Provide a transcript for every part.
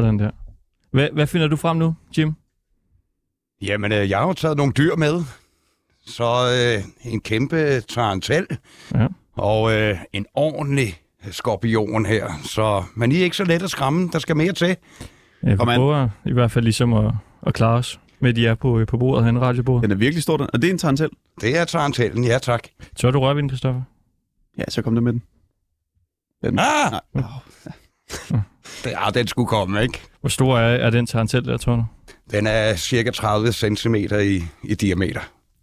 Sådan der. Hvad, hvad finder du frem nu, Jim? Jamen, øh, jeg har jo taget nogle dyr med. Så øh, en kæmpe tarantel Ja. og øh, en ordentlig skorpion her. Så, men I er ikke så let at skræmme. Der skal mere til. Ja, vi prøver i hvert fald ligesom at, at klare os med, de er på, øh, på bordet herinde, radiobordet. Den er virkelig stor, den. Og det er en tarantel. Det er tarantellen, ja tak. Så er du rørvind, Christoffer. Ja, så kom der med den. den. Ah! Nej. Ja, den skulle komme, ikke? Hvor stor er, er den tarantel der, tror du? Den er cirka 30 cm i, i diameter.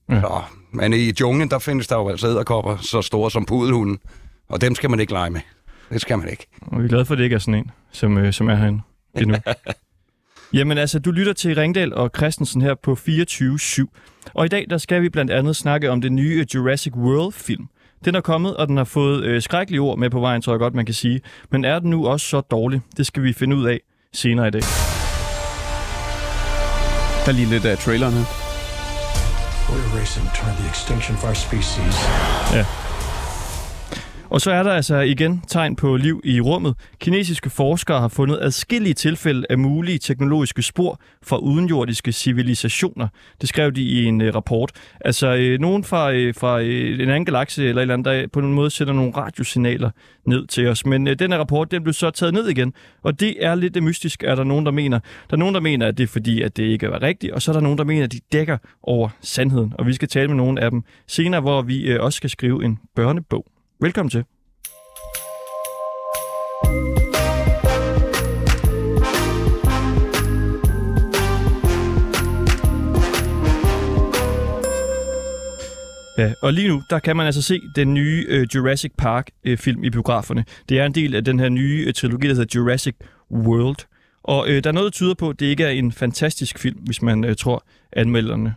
Ja. Ja. Så, men i junglen, der findes der jo altså æderkopper så store som pudelhunden. Og dem skal man ikke lege med. Det skal man ikke. Og vi er glade for, at det ikke er sådan en, som, øh, som er herinde endnu. Jamen altså, du lytter til Ringdal og Christensen her på 24-7. Og i dag, der skal vi blandt andet snakke om den nye Jurassic World-film. Den er kommet, og den har fået øh, skrækkelige ord med på vejen, tror jeg godt, man kan sige. Men er den nu også så dårlig? Det skal vi finde ud af senere i dag. Der er lige lidt af traileren her. We're racing toward the extinction of our species. Og så er der altså igen tegn på liv i rummet. Kinesiske forskere har fundet adskillige tilfælde af mulige teknologiske spor fra udenjordiske civilisationer. Det skrev de i en uh, rapport. Altså øh, nogen fra, øh, fra øh, en anden galakse eller et eller andet, der på en måde sender nogle radiosignaler ned til os. Men øh, den her rapport, den blev så taget ned igen. Og det er lidt mystisk, er der nogen, der mener. Der er nogen, der mener, at det er fordi, at det ikke er rigtigt. Og så er der nogen, der mener, at de dækker over sandheden. Og vi skal tale med nogle af dem senere, hvor vi øh, også skal skrive en børnebog. Velkommen til. Ja, og lige nu, der kan man altså se den nye øh, Jurassic Park-film øh, i biograferne. Det er en del af den her nye øh, trilogi, der hedder Jurassic World. Og øh, der er noget, der tyder på, at det ikke er en fantastisk film, hvis man øh, tror anmelderne.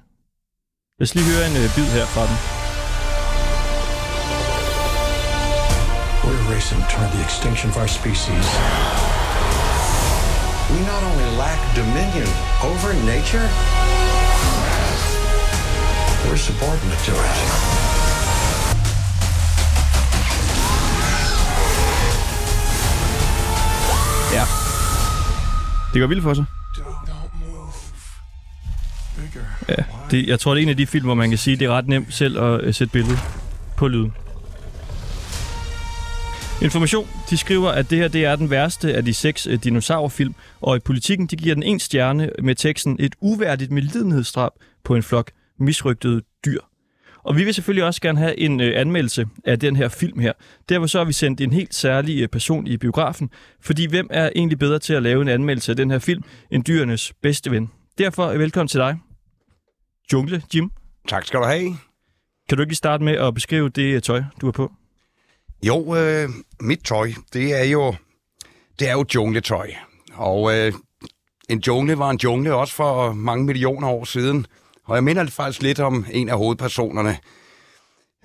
Lad os lige høre en øh, bid her fra den. Racing toward the extinction of our species. We not only lack dominion over nature, we're subordinate to it. Ja. Det går vildt for sig. Ja, det, jeg tror, det er en af de film, hvor man kan sige, det er ret nemt selv at øh, sætte billedet på lyden. Information, de skriver, at det her det er den værste af de seks øh, dinosaurfilm, og i politikken de giver den en stjerne med teksten et uværdigt medlidenhedsdrab på en flok misrygtede dyr. Og vi vil selvfølgelig også gerne have en øh, anmeldelse af den her film her. Derfor så har vi sendt en helt særlig øh, person i biografen, fordi hvem er egentlig bedre til at lave en anmeldelse af den her film end dyrenes bedste ven? Derfor velkommen til dig, Jungle Jim. Tak skal du have. Kan du ikke starte med at beskrive det tøj, du har på? Jo, øh, mit tøj, det er jo, det er jo jungletøj. Og øh, en jungle var en jungle også for mange millioner år siden. Og jeg minder faktisk lidt om en af hovedpersonerne.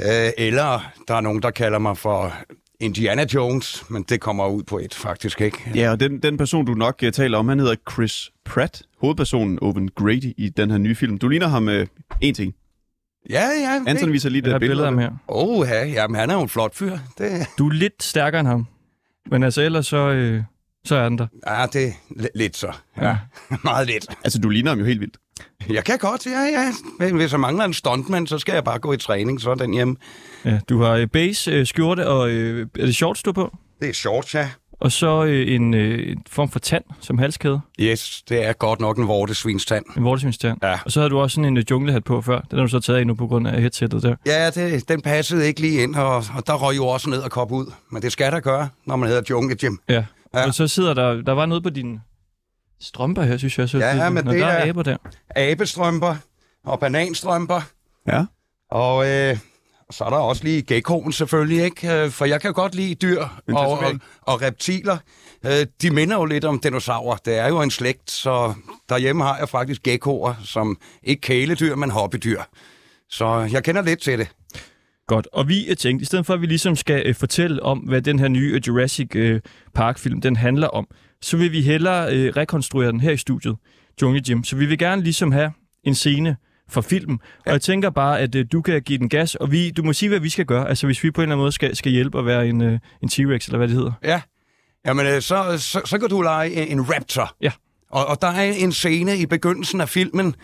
Øh, eller der er nogen, der kalder mig for Indiana Jones, men det kommer ud på et faktisk ikke. Ja, og den, den person, du nok øh, taler om, han hedder Chris Pratt, hovedpersonen Owen Grady i den her nye film. Du ligner ham øh, en ting. Ja, ja. Anton viser lige det billeder af ham her. Åh, oh, ja, jamen, han er jo en flot fyr. Det, Du er lidt stærkere end ham. Men altså ellers så, øh, så er den der. ja, det er li- lidt så. Ja, meget lidt. Altså, du ligner ham jo helt vildt. Jeg kan godt, ja, ja. Men hvis jeg mangler en stuntman, så skal jeg bare gå i træning, så er den hjemme. Ja, du har øh, base, øh, skjorte og øh, er det shorts, du på? Det er shorts, ja. Og så øh, en, øh, en form for tand som halskæde. Yes, det er godt nok en vortesvinstand. En vortesvinstand. Ja. Og så havde du også sådan en øh, junglehat på før. Den har du så taget af nu på grund af headsettet der. Ja, det, den passede ikke lige ind, og, og der røg jo også ned og kop ud. Men det skal der gøre, når man hedder Jungle Jim. Ja. Ja. Og så sidder der, der var noget på dine strømper her, synes jeg. Så Ja, det, men det der er er- aber der. Abestrømper og bananstrømper. Ja. Og øh, så er der også lige geckoen selvfølgelig, ikke? Øh, For jeg kan godt lide dyr og, og, og reptiler. Øh, De minder jo lidt om dinosaurer. Det er jo en slægt, så derhjemme har jeg faktisk geckoer, som ikke kæledyr, men hobbydyr. Så jeg kender lidt til det. Godt, og vi tænkte, i stedet for at vi ligesom skal øh, fortælle om, hvad den her nye øh, Jurassic øh, Park-film den handler om, så vil vi hellere øh, rekonstruere den her i studiet, Jungle Jim. Så vi vil gerne ligesom have en scene fra filmen, og jeg tænker bare, at øh, du kan give den gas, og vi, du må sige, hvad vi skal gøre, altså hvis vi på en eller anden måde skal, skal hjælpe at være en, øh, en T-Rex, eller hvad det hedder. Ja, Jamen, øh, så, så, så kan du lege en, en raptor. Ja. Og, og der er en scene i begyndelsen af filmen,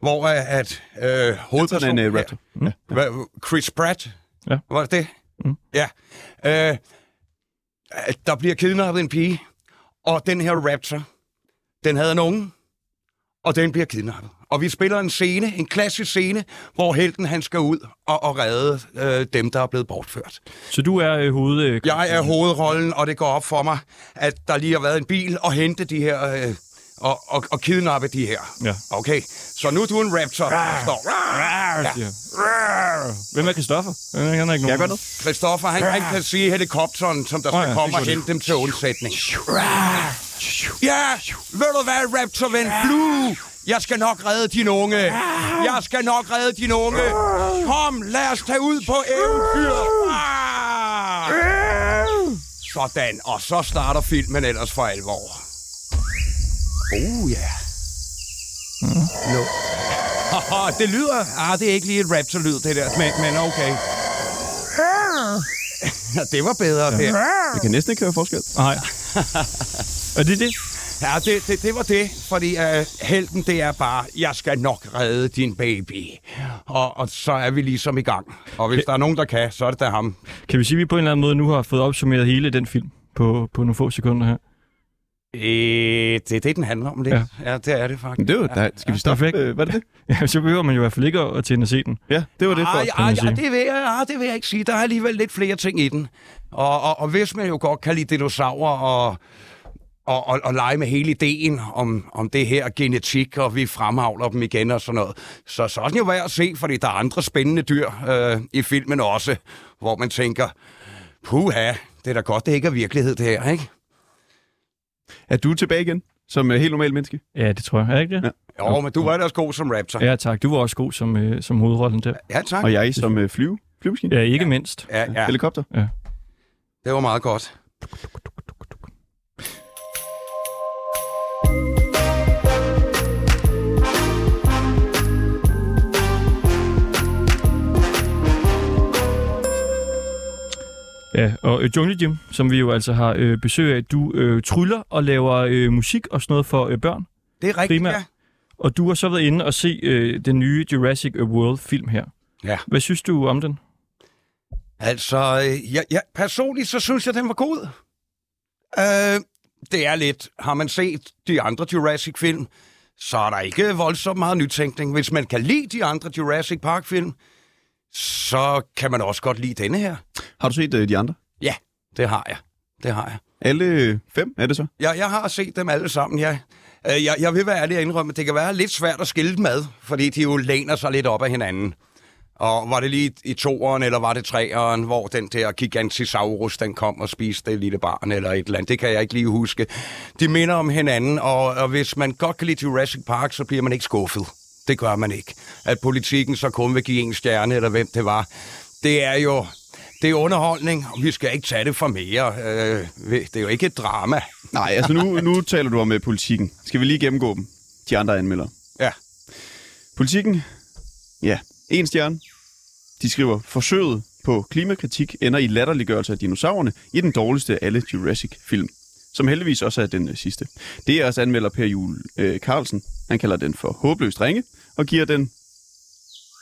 hvor øh, at øh, hovedpersonen... en uh, raptor. Ja. Hvad, Chris Pratt? Ja. Var det det? Mm. Ja. Øh, der bliver kidnappet en pige, og den her raptor, den havde en unge, og den bliver kidnappet. Og vi spiller en scene, en klassisk scene, hvor helten han skal ud og, og redde øh, dem, der er blevet bortført. Så du er øh, hoved... Øh, Jeg er hovedrollen, og det går op for mig, at der lige har været en bil og hente de her... Øh, og, og, og kidnappe de her. Ja. Okay, så nu er du en raptor, der står... Ja. Hvem er Christoffer? Han er ikke nogen. Jeg gør noget. Christoffer, han, han kan sige helikopteren, som der skal ja, komme og hente dem til undsætning. Ja, ved du hvad, Raptor-ven? Blue! Jeg skal nok redde din unge. Jeg skal nok redde din unge. Kom, lad os tage ud på eventyr. Ah! Sådan, og så starter filmen ellers for alvor. Oh ja. No. det lyder... Ah, det er ikke lige et Raptor-lyd, det der, men, men okay. det var bedre, Per. Jeg kan næsten ikke høre forskel. Nej. er det det? Ja, det, det, det var det, fordi uh, helten, det er bare, jeg skal nok redde din baby. Og, og så er vi ligesom i gang. Og hvis der er nogen, der kan, så er det da ham. Kan vi sige, at vi på en eller anden måde nu har fået opsummeret hele den film på, på nogle få sekunder her? Øh, det er det, den handler om lidt. Ja. Ja, ja det er det faktisk. Det var, der, skal vi stoppe? Perfekt. Øh, var det det? Ja, så behøver man jo i hvert fald ikke at, at se den. Ja, det var det. Ej, For. ej, ej, det, vil jeg, ej, det vil jeg ikke sige. Der er alligevel lidt flere ting i den. Og, og, og hvis man jo godt kan lide dinosaurer og, og, og, og lege med hele ideen om, om det her genetik, og vi fremavler dem igen og sådan noget, så, så er den jo værd at se, fordi der er andre spændende dyr øh, i filmen også, hvor man tænker, puha, det er da godt, det ikke er virkelighed det her, ikke? Er du tilbage igen? Som uh, helt normal menneske? Ja, det tror jeg. Er ikke det? Jo, men du var da også god som raptor. Ja, tak. Du var også god som, øh, som hovedrollen der. Ja, tak. Og jeg som uh, flyve? Flyvemaskine? Ja, ikke mindst. Ja, ja, Helikopter? det var meget godt. Ja, og øh, Jungle Jim, som vi jo altså har øh, besøg af, du øh, tryller og laver øh, musik og sådan noget for øh, børn. Det er rigtigt, Primært. ja. Og du har så været inde og se øh, den nye Jurassic World-film her. Ja. Hvad synes du om den? Altså, øh, ja, ja, personligt så synes jeg, den var god. Øh, det er lidt, har man set de andre Jurassic-film, så er der ikke voldsomt meget nytænkning. Hvis man kan lide de andre Jurassic Park-film, så kan man også godt lide denne her. Har du set uh, de andre? Ja, det har jeg. Det har jeg. Alle øh, fem er det så? Jeg, jeg har set dem alle sammen, ja. Øh, Jeg, jeg vil være ærlig og indrømme, at det kan være lidt svært at skille dem ad, fordi de jo læner sig lidt op af hinanden. Og var det lige i toeren, eller var det treeren, hvor den der Gigantisaurus, den kom og spiste det lille barn, eller et eller andet. Det kan jeg ikke lige huske. De minder om hinanden, og, og hvis man godt kan lide Jurassic Park, så bliver man ikke skuffet. Det gør man ikke. At politikken så kun vil give en stjerne, eller hvem det var. Det er jo det er underholdning, og vi skal ikke tage det for mere. Øh, det er jo ikke et drama. Nej, altså nu, nu taler du om uh, politikken. Skal vi lige gennemgå dem? De andre anmeldere. Ja. Politikken, ja, en stjerne. De skriver, forsøget på klimakritik ender i latterliggørelse af dinosaurerne i den dårligste af alle Jurassic-film. Som heldigvis også er den øh, sidste. Det er også anmelder Per Jul øh, Carlsen. Han kalder den for håbløst ringe, og giver den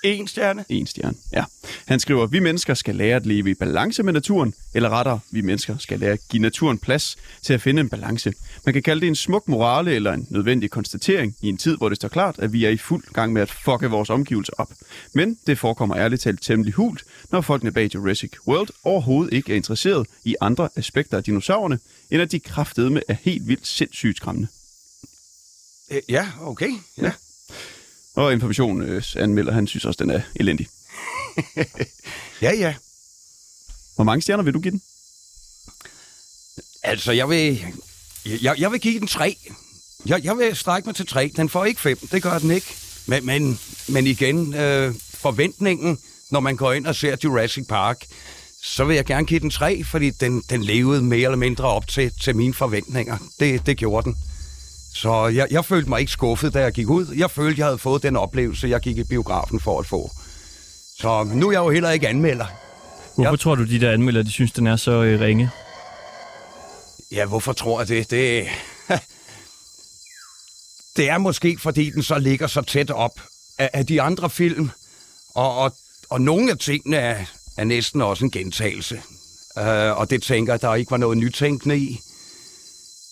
En stjerne. en stjerne. Ja. Han skriver, vi mennesker skal lære at leve i balance med naturen, eller rettere, vi mennesker skal lære at give naturen plads til at finde en balance. Man kan kalde det en smuk morale eller en nødvendig konstatering i en tid, hvor det står klart, at vi er i fuld gang med at fucke vores omgivelser op. Men det forekommer ærligt talt temmelig hult, når folkene bag Jurassic World overhovedet ikke er interesseret i andre aspekter af dinosaurerne, end at de kraftedeme er helt vildt sindssygt skræmmende. Øh, Ja, okay. Ja. Og information øh, anmelder, han synes også, den er elendig. ja, ja. Hvor mange stjerner vil du give den? Altså, jeg vil, jeg, jeg vil give den tre. Jeg, jeg vil strække mig til tre. Den får ikke fem, det gør den ikke. Men, men, men igen, øh, forventningen, når man går ind og ser Jurassic Park, så vil jeg gerne give den tre, fordi den, den levede mere eller mindre op til, til mine forventninger. Det, det gjorde den. Så jeg, jeg følte mig ikke skuffet, da jeg gik ud. Jeg følte, jeg havde fået den oplevelse, jeg gik i biografen for at få. Så nu er jeg jo heller ikke anmelder. Hvorfor Ja. tror du, de der anmeldere, de synes, den er så øh, ringe? Ja, hvorfor tror jeg det? Det, det er måske, fordi den så ligger så tæt op af, af de andre film, og, og, og nogle af tingene er, er næsten også en gentagelse. Uh, og det tænker jeg, der ikke var noget nytænkende i.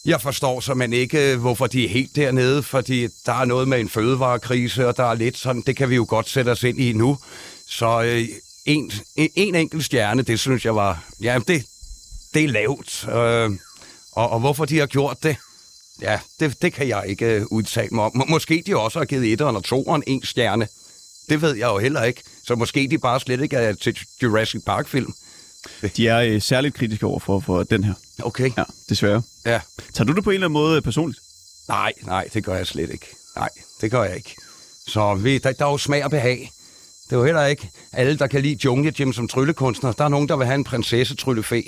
Jeg forstår så man ikke, øh, hvorfor de er helt dernede, fordi der er noget med en fødevarekrise, og der er lidt sådan, det kan vi jo godt sætte os ind i nu. Så øh, en, en enkelt stjerne, det synes jeg var, ja, det, det er lavt. Øh, og, og hvorfor de har gjort det, ja, det, det kan jeg ikke øh, udtale mig om. Måske de også har givet etteren og toeren en stjerne. Det ved jeg jo heller ikke. Så måske de bare slet ikke er til Jurassic Park-film. De er øh, særligt kritiske over for, for den her. Okay. Ja, desværre. ja. Tager du det på en eller anden måde øh, personligt? Nej, nej, det gør jeg slet ikke. Nej, det gør jeg ikke. Så vi, der, der er jo smag og behag. Det er jo heller ikke alle, der kan lide Jungle Jim som tryllekunstner. Der er nogen, der vil have en prinsesse tryllefæ.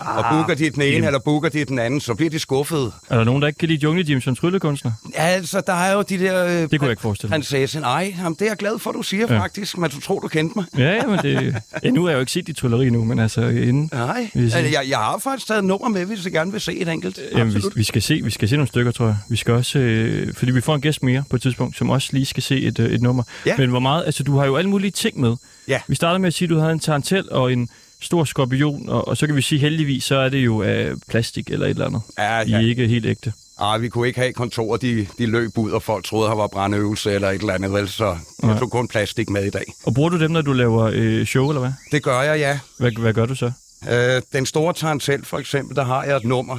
Ah, og booker de den ene, Jim. eller booker de den anden, så bliver de skuffede. Er der nogen, der ikke kan lide Jungle Jim som tryllekunstner? Ja, altså, der er jo de der... Øh, Det kunne jeg ikke forestille mig. Prinsesse. Nej, jamen, det er jeg glad for, du siger Ja. faktisk. Men du tror, du kendte mig. Ja, men det... Ja, nu har jeg jo ikke set dit trylleri nu, men altså inden... Nej, altså, jeg, jeg har faktisk taget et nummer med, hvis jeg gerne vil se et enkelt. Jamen, vi, Absolut. vi, skal se, vi skal se nogle stykker, tror jeg. Vi skal også, øh, fordi vi får en gæst mere på et tidspunkt, som også lige skal se et, øh, et nummer. Ja. Men hvor meget, altså du har jo alle mulige ting med. Ja. Vi starter med at sige, at du havde en tarantel og en stor skorpion, og, og så kan vi sige heldigvis, så er det jo af plastik eller et eller andet. Ja, I er ja. ikke helt ægte. Ah, vi kunne ikke have kontorer, de, de løb ud, og folk troede, der var brandøvelse eller et eller andet, vel? Så jeg tog kun plastik med i dag. Og bruger du dem, når du laver øh, show, eller hvad? Det gør jeg, ja. hvad? Hvad gør du så? Øh, den store tarantel, for eksempel, der har jeg et nummer,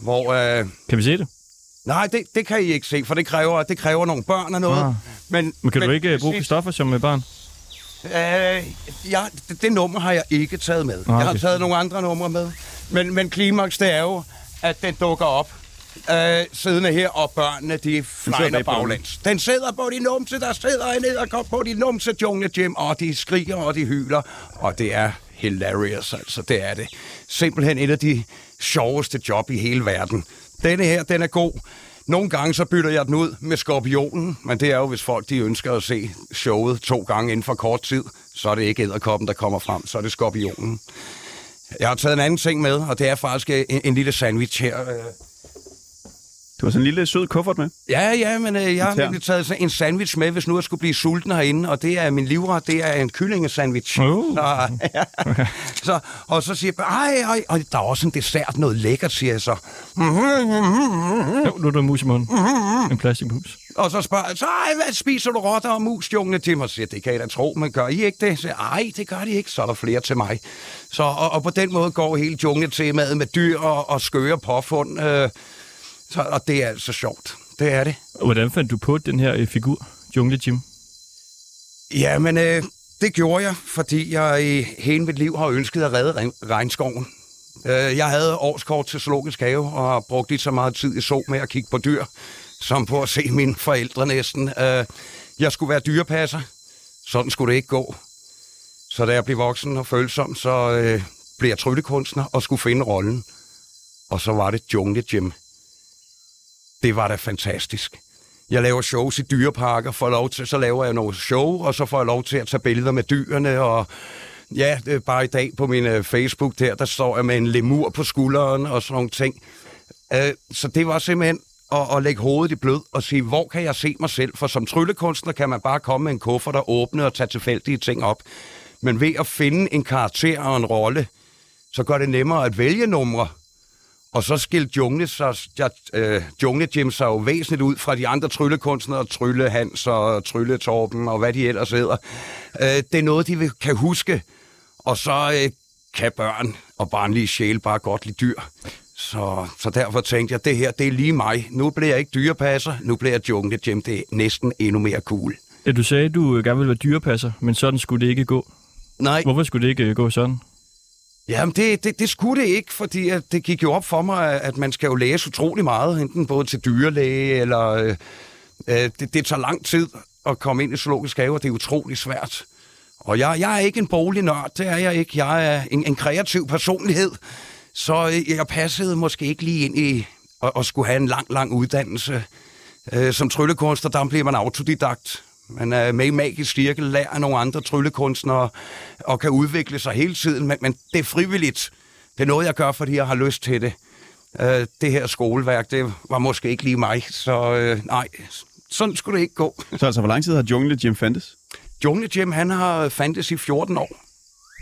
hvor... Øh, Kan vi se det? nej, det, det kan I ikke se, for det kræver, det kræver nogle børn og noget. Ah. Men, Men kan men, du ikke øh, bruge Christoffer som øh, barn? Øh, ja, det, det nummer har jeg ikke taget med. Ah, Jeg har okay. taget nogle andre numre med. Men, men klimaks, det er jo, at den dukker op øh, siddende her, og børnene, de den. baglæns. Den sidder på din numse, der sidder en edderkop på din numse, jungle Jim, og de skriger, og de hyler, og det er hilarious, altså, det er det. Simpelthen et af de sjoveste job i hele verden. Denne her, den er god. Nogle gange så bytter jeg den ud med skorpionen, men det er jo, hvis folk de ønsker at se showet to gange inden for kort tid, så er det ikke æderkoppen, der kommer frem, så er det skorpionen. Jeg har taget en anden ting med, og det er faktisk øh, en, en lille sandwich her. Øh, du har sådan en lille sød kuffert med. Ja, ja, men øh, jeg har Tær. nemlig taget en sandwich med, hvis nu jeg skulle blive sulten herinde, og det er min livret, det er en kyllingesandwich. Uh. Så, ja. så, og så siger jeg, ej, ej, og der er også en dessert, noget lækkert, siger jeg så. Jo, nu er der en mus i munden. En plastikmus. Og så spørger jeg, så, ej, hvad spiser du rotter og mus, jungle til mig? Så siger, det kan jeg da tro, men gør I ikke det? Så siger, jeg, ej, det gør de ikke, så er der flere til mig. Så, og, og på den måde går hele jungle-temaet med dyr og, og skøre påfund. Øh, så, og det er altså sjovt. Det er det. Hvordan fandt du på den her øh, figur, Jungle Jim? Jamen, øh, det gjorde jeg, fordi jeg i hele mit liv har ønsket at redde regn- regnskoven. Øh, jeg havde årskort til Zoologisk Have, og har brugt lige så meget tid i så med at kigge på dyr, som på at se mine forældre næsten. Øh, jeg skulle være dyrepasser. Sådan skulle det ikke gå. Så da jeg blev voksen og følsom, så øh, blev jeg tryllekunstner og skulle finde rollen. Og så var det Jungle Jim. Det var da fantastisk. Jeg laver shows i dyreparker, får lov til, så laver jeg noget show, og så får jeg lov til at tage billeder med dyrene, og ja, det er bare i dag på min øh, Facebook der, der står jeg med en lemur på skulderen og sådan nogle ting. Øh, så det var simpelthen at, at lægge hovedet i blød og sige, hvor kan jeg se mig selv? For som tryllekunstner kan man bare komme med en kuffert og åbne og tage tilfældige ting op. Men ved at finde en karakter og en rolle, så gør det nemmere at vælge numre. Og så skilte Jungle, sig, ja, øh, Jungle Jim sig jo væsentligt ud fra de andre tryllekunstnere, Trylle Hans og Trylle Torben og hvad de ellers hedder. Øh, det er noget, de kan huske. Og så øh, kan børn og barnlige sjæle bare godt lide dyr. Så, så derfor tænkte jeg, det her, det er lige mig. Nu bliver jeg ikke dyrepasser, nu bliver jeg Jungle Jim. Det er næsten endnu mere cool. Ja, du sagde, at du gerne ville være dyrepasser, men sådan skulle det ikke gå. Nej, Hvorfor skulle det ikke gå sådan? Jamen, det, det, det skulle det ikke, fordi at det gik jo op for mig, at- man skal jo læse utrolig meget, enten både til dyrlæge, eller øh, øh, det, det tager lang tid at komme ind i zoologisk have, og det er utrolig svært. Og jeg, jeg er ikke en bolignørd, det er jeg ikke. Jeg er en, en kreativ personlighed, så øh, jeg passede måske ikke lige ind i at, at skulle have en lang, lang uddannelse. Øh, som tryllekunstner, der bliver man autodidakt. Man er med i magisk cirkel, lærer nogle andre tryllekunstnere og kan udvikle sig hele tiden, men, men det er frivilligt. Det er noget, jeg gør, fordi jeg har lyst til det. Øh, det her skoleværk, det var måske ikke lige mig, så øh, nej, sådan skulle det ikke gå. Så altså, hvor lang tid har Jungle Gym fandtes? Jungle Jim, han har fandtes i 14 år.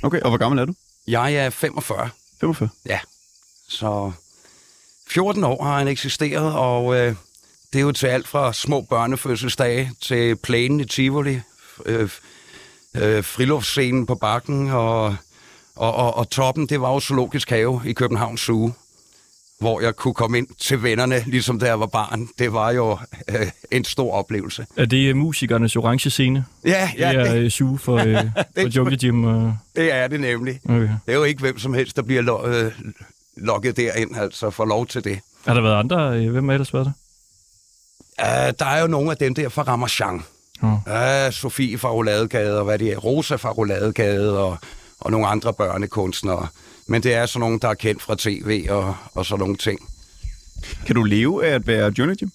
Okay, og hvor gammel er du? Jeg er 45. 45. Ja, så 14 år har han eksisteret, og øh, det er jo til alt fra små børnefødselsdage til plænen i Tivoli, øh, øh, friluftsscenen på bakken, og, og, og, og toppen, det var jo Zoologisk Have i Københavns Zoo, hvor jeg kunne komme ind til vennerne, ligesom da jeg var barn. Det var jo øh, en stor oplevelse. Er det øh, musikernes orange scene? Ja, ja det er det, øh, suge for, øh, for Jungle Gym. Og... det er det nemlig. Okay. Det er jo ikke hvem som helst, der bliver lo- øh, lokket derind, altså får lov til det. Har der været andre? øh, Hvem har ellers været der? Uh, der er jo nogle af dem der fra Ramachan. Oh. Uh, Sofie fra Rouladegade, og hvad det er, Rosa fra Rouladegade, og, og nogle andre børnekunstnere. Men det er sådan nogle, der er kendt fra tv og, og sådan nogle ting. Kan du leve af at være Jungle Gym?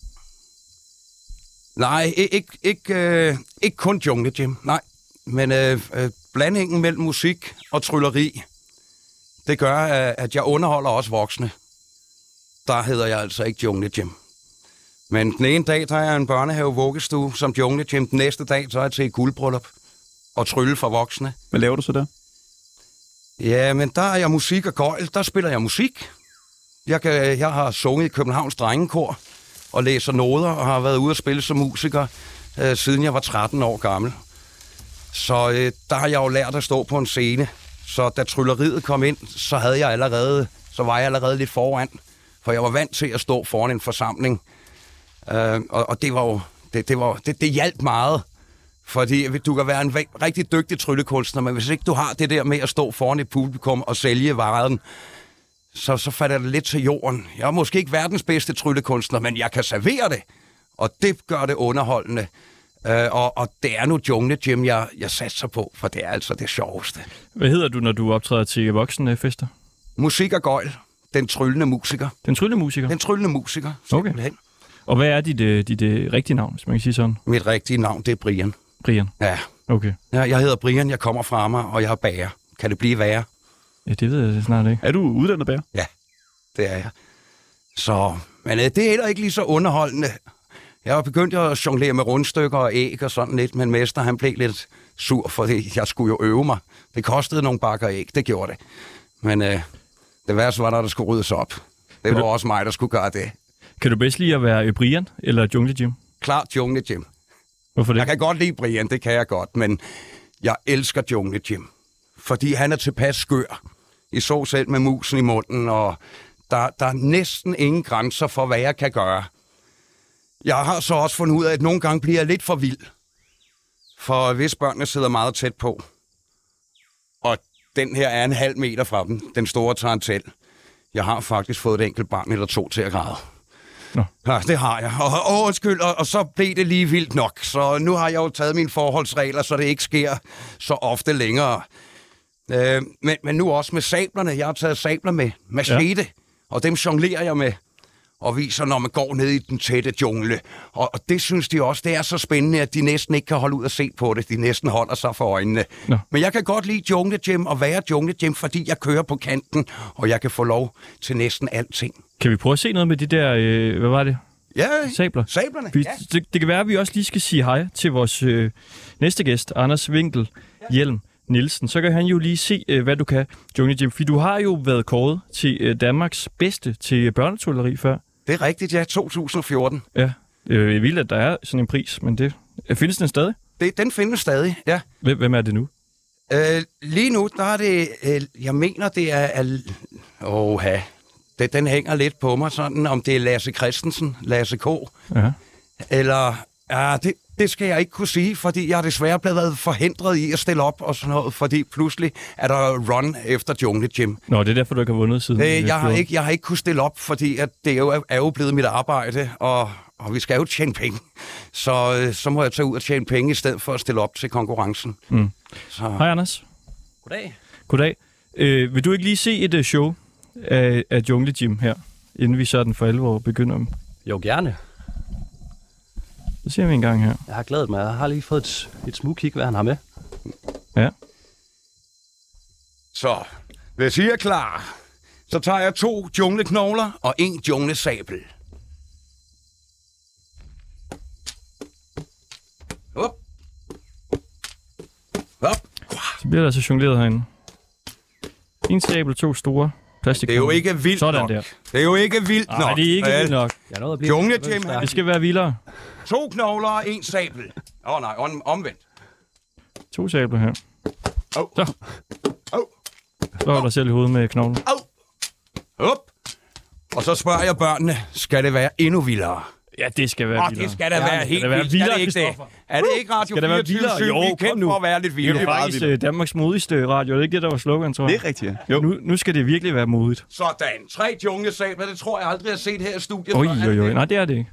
Nej, ikke, ikke, øh, ikke kun Jungle Gym, nej. Men øh, øh, blandingen mellem musik og trylleri, det gør, øh, at jeg underholder også voksne. Der hedder jeg altså ikke Jungle Gym. Men den ene dag, der er jeg en børnehave vuggestue som Jungle Gym. Den næste dag, så er jeg til et guldbryllup og trylle for voksne. Hvad laver du så der? Ja, men der er jeg musik og gøjl. Der spiller jeg musik. Jeg, kan, jeg har sunget i Københavns Drengekor og læser noder og har været ude at spille som musiker, øh, siden jeg var 13 år gammel. Så øh, der har jeg jo lært at stå på en scene. Så da trylleriet kom ind, så havde jeg allerede, så var jeg allerede lidt foran. For jeg var vant til at stå foran en forsamling. Øh, og, og det var jo, det, det, var, det, det hjalp meget. Fordi du kan være en rigtig dygtig tryllekunstner, men hvis ikke du har det der med at stå foran et publikum og sælge varen, så, så falder det lidt til jorden. Jeg er måske ikke verdens bedste tryllekunstner, men jeg kan servere det, og det gør det underholdende. Øh, og, og det er nu Jungle Gym, jeg, jeg satser på, for det er altså det sjoveste. Hvad hedder du, når du optræder til voksne fester? Musik og gøjl, den tryllende musiker. Den tryllemusiker. Den tryllende musiker, Okay. Og hvad er dit, øh, dit øh, rigtige navn, hvis man kan sige sådan? Mit rigtige navn, det er Brian. Brian. Ja, Okay. Ja, jeg hedder Brian, jeg kommer fra mig, og jeg er bager. Kan det blive værre? Ja, det ved jeg snart ikke. Er du uddannet bærer? Ja, det er jeg. Så, men øh, det er heller ikke lige så underholdende. Jeg har begyndt at jonglere med rundstykker og æg og sådan lidt, men mester han blev lidt sur, fordi jeg skulle jo øve mig. Det kostede nogle bakker æg, det gjorde det. Men øh, det værste var, når der skulle ryddes op. Det var også mig, der skulle gøre det. Kan du bedst lide at være øh, Brian eller Jungle Gym? Klart Jungle Gym. Hvorfor det? Jeg kan godt lide Brian, det kan jeg godt, men jeg elsker Jungle Jim. Fordi han er tilpas skør. I så selv med musen i munden, og der, der er næsten ingen grænser for, hvad jeg kan gøre. Jeg har så også fundet ud af, at nogle gange bliver jeg lidt for vild. For hvis børnene sidder meget tæt på, og den her er en halv meter fra dem, den store tarantel. Jeg har faktisk fået et enkelt barn eller to til at græde. Nå. Ja, det har jeg. Og, og undskyld, og, og så blev det lige vildt nok. Så nu har jeg jo taget mine forholdsregler, så det ikke sker så ofte længere. Øh, men, men nu også med sablerne. Jeg har taget sabler med. Machete. Ja. Og dem jonglerer jeg med. Og viser, når man går ned i den tætte jungle. Og, og det synes de også, det er så spændende, at de næsten ikke kan holde ud og se på det. De næsten holder sig for øjnene. Nå. Men jeg kan godt lide Jungle Gym og være Jungle Gym, fordi jeg kører på kanten, og jeg kan få lov til næsten alting. Kan vi prøve at se noget med de der, øh, hvad var det? Ja, Sabler? sablerne. Vi, Ja. det, det kan være, at vi også lige skal sige hej til vores øh, næste gæst, Anders Winkel Hjelm Nielsen. Så kan han jo lige se, øh, hvad du kan, Jungle Gym. For du har jo været kåret til øh, Danmarks bedste til børnetulleri før. Det er rigtigt, ja. 2014. Ja, øh, jeg vil, at der er sådan en pris, men det øh, findes den stadig. Det, den findes stadig, ja. Hvem, hvem er det nu? Øh, lige nu, der er det, øh, jeg mener, det er, al... Åh, det, den hænger lidt på mig sådan, om det er Lasse Christensen, Lasse K., Ja. eller... Ja, det, det skal jeg ikke kunne sige, fordi jeg har desværre blevet forhindret i at stille op og sådan noget, fordi pludselig er der run efter Jungle Gym. Nå, det er derfor, du ikke har vundet siden. Øh, øh, jeg, har ikke, jeg har ikke kunne stille op, fordi at det er jo, er jo blevet mit arbejde, og, og vi skal jo tjene penge. Så, øh, så må jeg tage ud og tjene penge, i stedet for at stille op til konkurrencen. Mm. Så, Hej, Anders. Goddag. Goddag. Øh, vil du ikke lige se et uh, show af, af Jungle Gym her, inden vi sådan for alvor begynder? Jo, gerne. Så ser vi en gang her. Jeg har glædet mig. Jeg har lige fået et, et smugkig, hvad han har med. Ja. så hvis I er klar, Så tager jeg to jungleknogler og en junglesabel. Op. Op. Så bliver der altså jongleret herinde. En stabel, to store plastik. Det er jo ikke vildt Sådan nok. der. Det er jo ikke vildt nok. Nej, det er ikke vildt nok. Jeg nåede at blive... Jungle Jim. Det skal være vildere. To knogler og en sabel. Åh oh, nej, om, omvendt. To sabler her. Au. Så. Au. Slår dig selv i hovedet med knoglen. Au. Op. Og så spørger jeg børnene, skal det være endnu vildere? Ja, det skal være Og vildere. det skal da være helt det være vildt. vildere, er det ikke det? Er det ikke Radio Skal det være 24 vildere? Jo, Vi er kom kendt nu. for at være lidt Det er jo faktisk øh, Danmarks modigste radio. Det er ikke det, der var slogan, tror Det jeg. er rigtigt, ja. Jo. Nu, nu skal det virkelig være modigt. Sådan. Tre junglesabler, det tror jeg aldrig, jeg har set her i studiet. Oj, det oj. det? Nej, det er det ikke.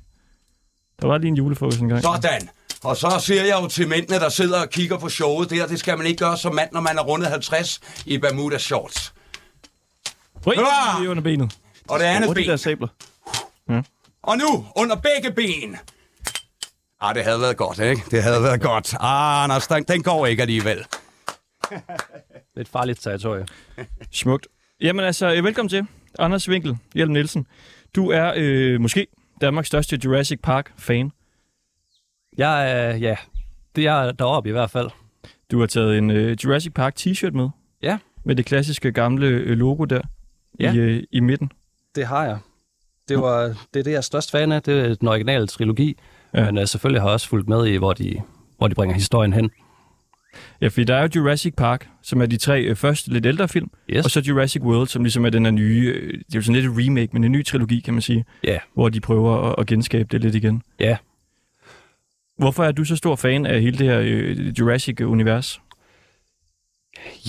Der var lige en julefrokost engang. Sådan. Og så siger jeg jo til mændene, der sidder og kigger på showet der, det skal man ikke gøre som mand, når man er rundet 50 i Bermuda shorts. Oj, Ah! lige under benet. Og det andet er de ben. der sabler? Og nu, under begge ben. Ah, det havde været godt, ikke? Det havde været godt. Ah, Anders, den, den går ikke alligevel. Et farligt territorie. Smukt. Jamen altså, øh, velkommen til. Anders Winkel, Hjelm Nielsen. Du er øh, måske Danmarks største Jurassic Park-fan. Jeg er, ja, det er deroppe i hvert fald. Du har taget en øh, Jurassic Park t-shirt med. Ja. Med det klassiske gamle øh, logo der Ja. i, øh, i midten. Det har jeg. Det, var, det er det, jeg er størst fan af. Det er den originale trilogi. Ja. Men uh, selvfølgelig har jeg også fulgt med i, hvor de, hvor de bringer historien hen. Ja, fordi der er jo Jurassic Park, som er de tre øh, første lidt ældre film, Yes. og så Jurassic World, som ligesom er den her nye, øh, det er jo sådan lidt et remake, men en ny trilogi, kan man sige, Ja, hvor de prøver at, at genskabe det lidt igen. ja. Hvorfor er du så stor fan af hele det her øh, Jurassic-univers?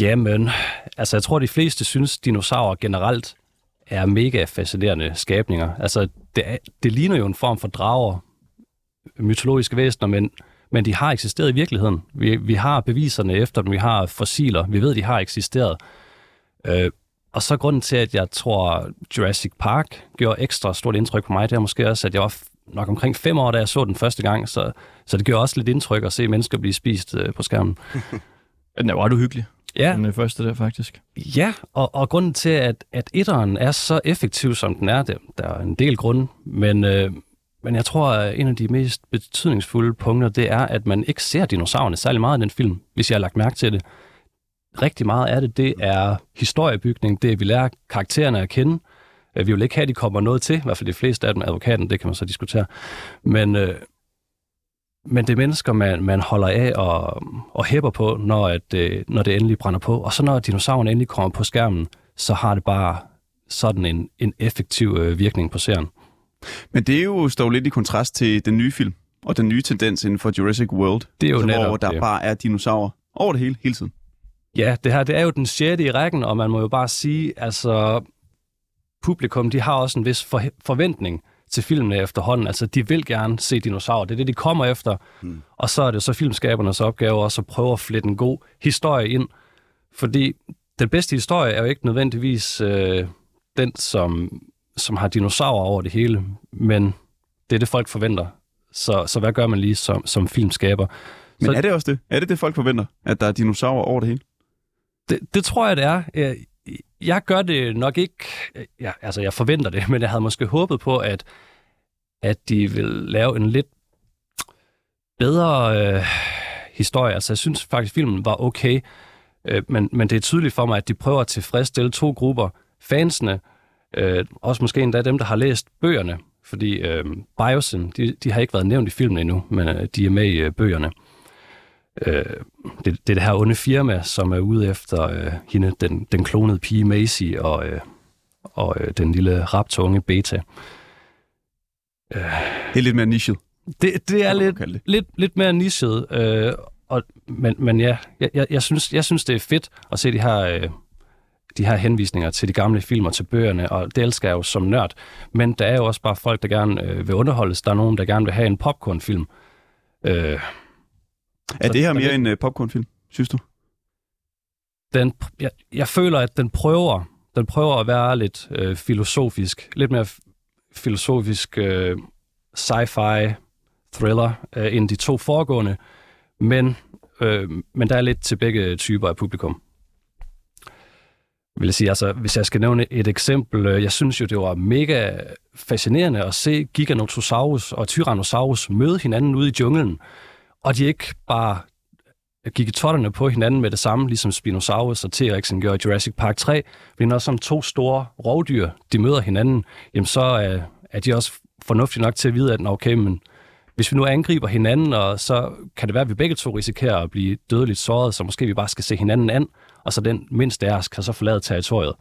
Jamen, altså jeg tror, de fleste synes, dinosaurer generelt er mega fascinerende skabninger. Altså, det, er, det ligner jo en form for drager, mytologiske væsener, men, men de har eksisteret i virkeligheden. Vi, vi har beviserne efter dem, vi har fossiler, vi ved, de har eksisteret. Øh, og så grunden til, at jeg tror, Jurassic Park gjorde ekstra stort indtryk på mig, det er måske også, at jeg var nok omkring fem år, da jeg så den første gang, så, så det gjorde også lidt indtryk at se mennesker blive spist øh, på skærmen. Den er jo ret uhyggelig, Ja, den første der faktisk. Ja, og, og grunden til, at, at etteren er så effektiv, som den er, det, der er en del grunde, men, øh, men jeg tror, at en af de mest betydningsfulde punkter, det er, at man ikke ser dinosaurerne særlig meget i den film, hvis jeg har lagt mærke til det. Rigtig meget af det, det er historiebygning, det er, vi lærer karaktererne at kende. Øh, Vi vil ikke have, at de kommer noget til, i hvert fald de fleste af dem, advokaten, det kan man så diskutere. Men, øh, men det er mennesker, man, man holder af og, og hæpper på, når, at, øh, når det endelig brænder på. Og så når dinosaurerne endelig kommer på skærmen, så har det bare sådan en, en effektiv øh, virkning på serien. Men det er jo står lidt i kontrast til den nye film, og den nye tendens inden for Jurassic World. Det er jo altså, hvor netop der det. bare er dinosaurer over det hele, hele tiden. Ja, det her det er jo den sjette i rækken, og man må jo bare sige, altså publikum, de har også en vis for, forventning til filmene efterhånden. Altså, de vil gerne se dinosaurer. Det er det, de kommer efter. Mm. Og så er det så filmskabernes opgave også at prøve at flette en god historie ind. Fordi den bedste historie er jo ikke nødvendigvis øh, den, som, som har dinosaurer over det hele, men det er det, folk forventer. Så, så hvad gør man lige som, som filmskaber? Men Så- er det også det? Er det det, folk forventer? At der er dinosaurer over det hele? Det, det tror jeg, det er. Jeg, jeg gør det nok ikke... Ja, altså, jeg forventer det, men jeg havde måske håbet på, at, at de vil lave en lidt bedre øh, historie. Altså, jeg synes faktisk, filmen var okay, øh, men, men det er tydeligt for mig, at de prøver at tilfredsstille to grupper. Fansene, øh, også måske endda dem, der har læst bøgerne, fordi øh, Biosyn, de, de har ikke været nævnt i filmen endnu, men øh, de er med i øh, bøgerne. Øh, det, det er det her onde firma, som er ude efter øh, hende, den, den klonede pige Macy og, øh, og øh, den lille raptunge Beta. Det er lidt mere nichet. Det, det er lidt, det. lidt, lidt mere nichet, øh, og, men, men ja, jeg, jeg, jeg, synes, jeg synes, det er fedt at se de her, øh, de her henvisninger til de gamle filmer, til bøgerne, og det elsker jeg jo som nørd. Men der er jo også bare folk, der gerne øh, vil underholdes. Der er nogen, der gerne vil have en popcornfilm. Øh, Er det her mere en uh, popcornfilm, synes du? den, jeg, jeg føler, at den prøver, den prøver at være lidt øh, filosofisk, lidt mere filosofisk øh, sci-fi thriller øh, end de to foregående, men, øh, men der er lidt til begge typer af publikum vil jeg sige, altså, hvis jeg skal nævne et eksempel, øh, jeg synes jo, det var mega fascinerende at se Giganotosaurus og Tyrannosaurus møde hinanden ude i junglen, og de ikke bare gik i totterne på hinanden med det samme, ligesom Spinosaurus og T-Rexen gjorde i Jurassic Park 3. Men når som to store rovdyr, de møder hinanden, jamen så er, er de også fornuftige nok til at vide, at okay, men hvis vi nu angriber hinanden, og så kan det være, at vi begge to risikerer at blive dødeligt såret, så måske vi bare skal se hinanden an, og så den mindste af os kan så forlade territoriet.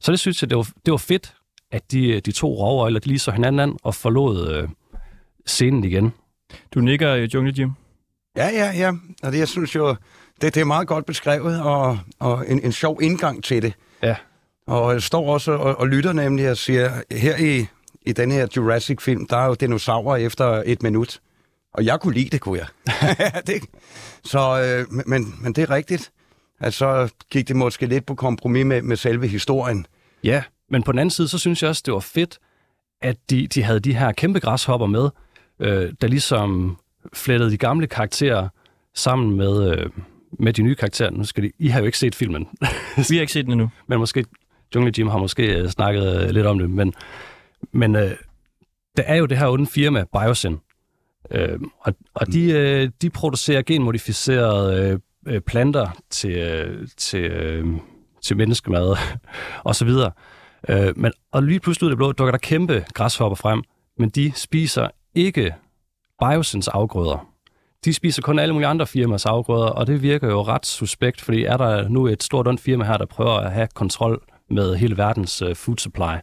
Så det synes jeg, det var, det var fedt, at de, de to rovøjler, de lige så hinanden an og forlod øh, scenen igen. Du nikker, øh, Jungle Jim. Ja, ja, ja. Og det, jeg synes jo, det, det er meget godt beskrevet, og, og en, en sjov indgang til det. Ja. Og jeg står også og, og lytter nemlig og siger, her i, i den her Jurassic-film, der er jo dinosaurer efter et minut. Og jeg kunne lide det, kunne jeg. det, så, øh, men, men det er rigtigt, at så gik det måske lidt på kompromis med, med selve historien. Ja, men på den anden side, så synes jeg også, det var fedt, at de, de havde de her kæmpe græshopper med, øh, der ligesom flettede de gamle karakterer sammen med, øh, med de nye karakterer. Nu skal de, I har jo ikke set filmen, Vi har ikke set den endnu. men måske Jungle Jim har måske øh, snakket øh, lidt om det, men, men øh, der er jo det her onde firma, Biosyn, øh, og, og de, øh, de producerer genmodificerede øh, øh, planter til, øh, til, øh, til menneskemad og så videre. Øh, men, og lige pludselig ud af det blå dukker der kæmpe græshopper frem, men de spiser ikke biosens afgrøder. De spiser kun alle mulige andre firmas afgrøder, og det virker jo ret suspekt, fordi er der nu et stort ondt firma her, der prøver at have kontrol med hele verdens øh, food supply.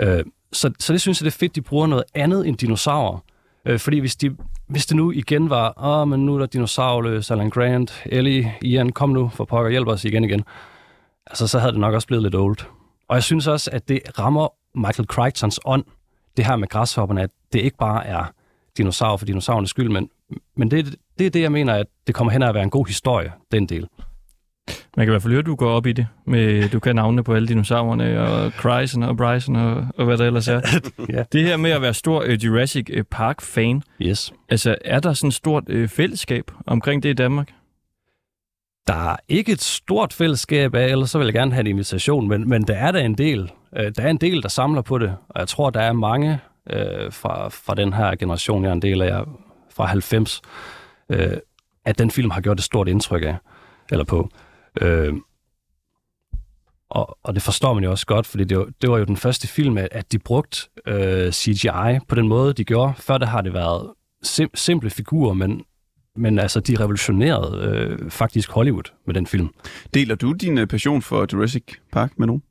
Øh, så, så det synes jeg, det er fedt, de bruger noget andet end dinosaurer. Øh, fordi hvis, de, hvis det nu igen var, åh, men nu er der dinosaurløs, Alan Grant, Ellie, Ian, kom nu for pokker, hjælp os igen igen. Altså, så havde det nok også blevet lidt old. Og jeg synes også, at det rammer Michael Crichtons ånd, det her med græshopperne, at det ikke bare er dinosaurer for dinosaurernes skyld, men, men det, det er det, jeg mener, at det kommer hen at være en god historie, den del. Man kan i hvert fald høre, at du går op i det. Med, du kan navne på alle dinosaurerne, og Chryson og Bryson og, og hvad der ellers er. Ja. Det her med at være stor uh, Jurassic øh, Park-fan, Yes. altså er der sådan et stort uh, fællesskab omkring det i Danmark? Der er ikke et stort fællesskab af, ellers så vil jeg gerne have en invitation, men, men der er der en del. Øh, Der er en del, der samler på det, og jeg tror, der er mange øh, fra, fra den her generation, jeg er en del af, fra 90, øh, at den film har gjort et stort indtryk af, eller på. Øh, og, og det forstår man jo også godt, fordi det var, det var jo den første film, at, de brugte øh, CGI på den måde, de gjorde. Før der har det været sim- simple figurer, men, men altså, de revolutionerede øh, faktisk Hollywood med den film. Deler du din øh, passion for Jurassic Park med nogen?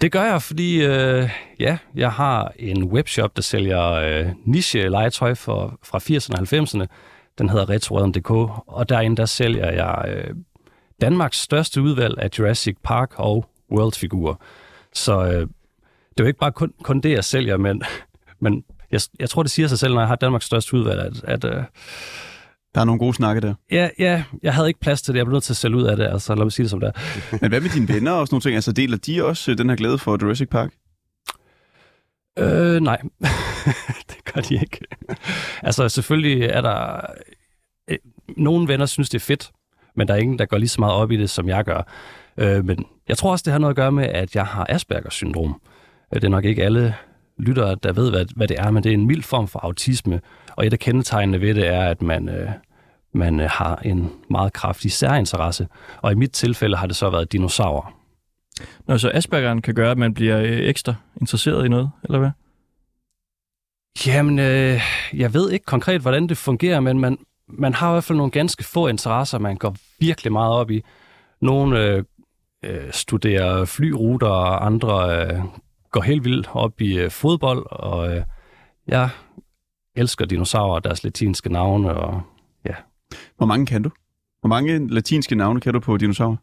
Det gør jeg, fordi øh, ja, jeg har en webshop, der sælger øh, niche-legetøj for, fra 80'erne og 90'erne. Den hedder retroeden.dk, og derinde der sælger jeg øh, Danmarks største udvalg af Jurassic Park og World-figurer. Så øh, det er jo ikke bare kun, kun det, jeg sælger, men, men jeg, jeg tror, det siger sig selv, når jeg har Danmarks største udvalg, at, at øh, Der er nogle gode snakke der. ja, ja, jeg havde ikke plads til det. Jeg blev nødt til at sælge ud af det, altså lad mig sige det som det er. Men hvad med dine venner og sådan nogle ting? Altså deler de også øh, den her glæde for Jurassic Park? Øh, nej, det gør de ikke. altså, selvfølgelig er der... Øh, nogle venner synes, det er fedt, men der er ingen, der går lige så meget op i det, som jeg gør. Øh, men jeg tror også, det har noget at gøre med, at jeg har Aspergers syndrom. Øh, Det er nok ikke alle lyttere, der ved, hvad, hvad det er, men det er en mild form for autisme. Og et af kendetegnene ved det er, at man, øh, man øh, har en meget kraftig særinteresse. Og i mit tilfælde har det så været dinosaurer. Nå, så Aspergeren kan gøre, at man bliver øh, ekstra interesseret i noget, eller hvad? Jamen, øh, jeg ved ikke konkret, hvordan det fungerer, men man, man har i hvert fald nogle ganske få interesser, man går virkelig meget op i. Nogle øh, øh, studerer flyruter, og andre øh, går helt vildt op i øh, fodbold, og øh, jeg elsker dinosaurer og deres latinske navne, og Hvor mange kan du? Hvor mange latinske navne kan du på dinosaurer?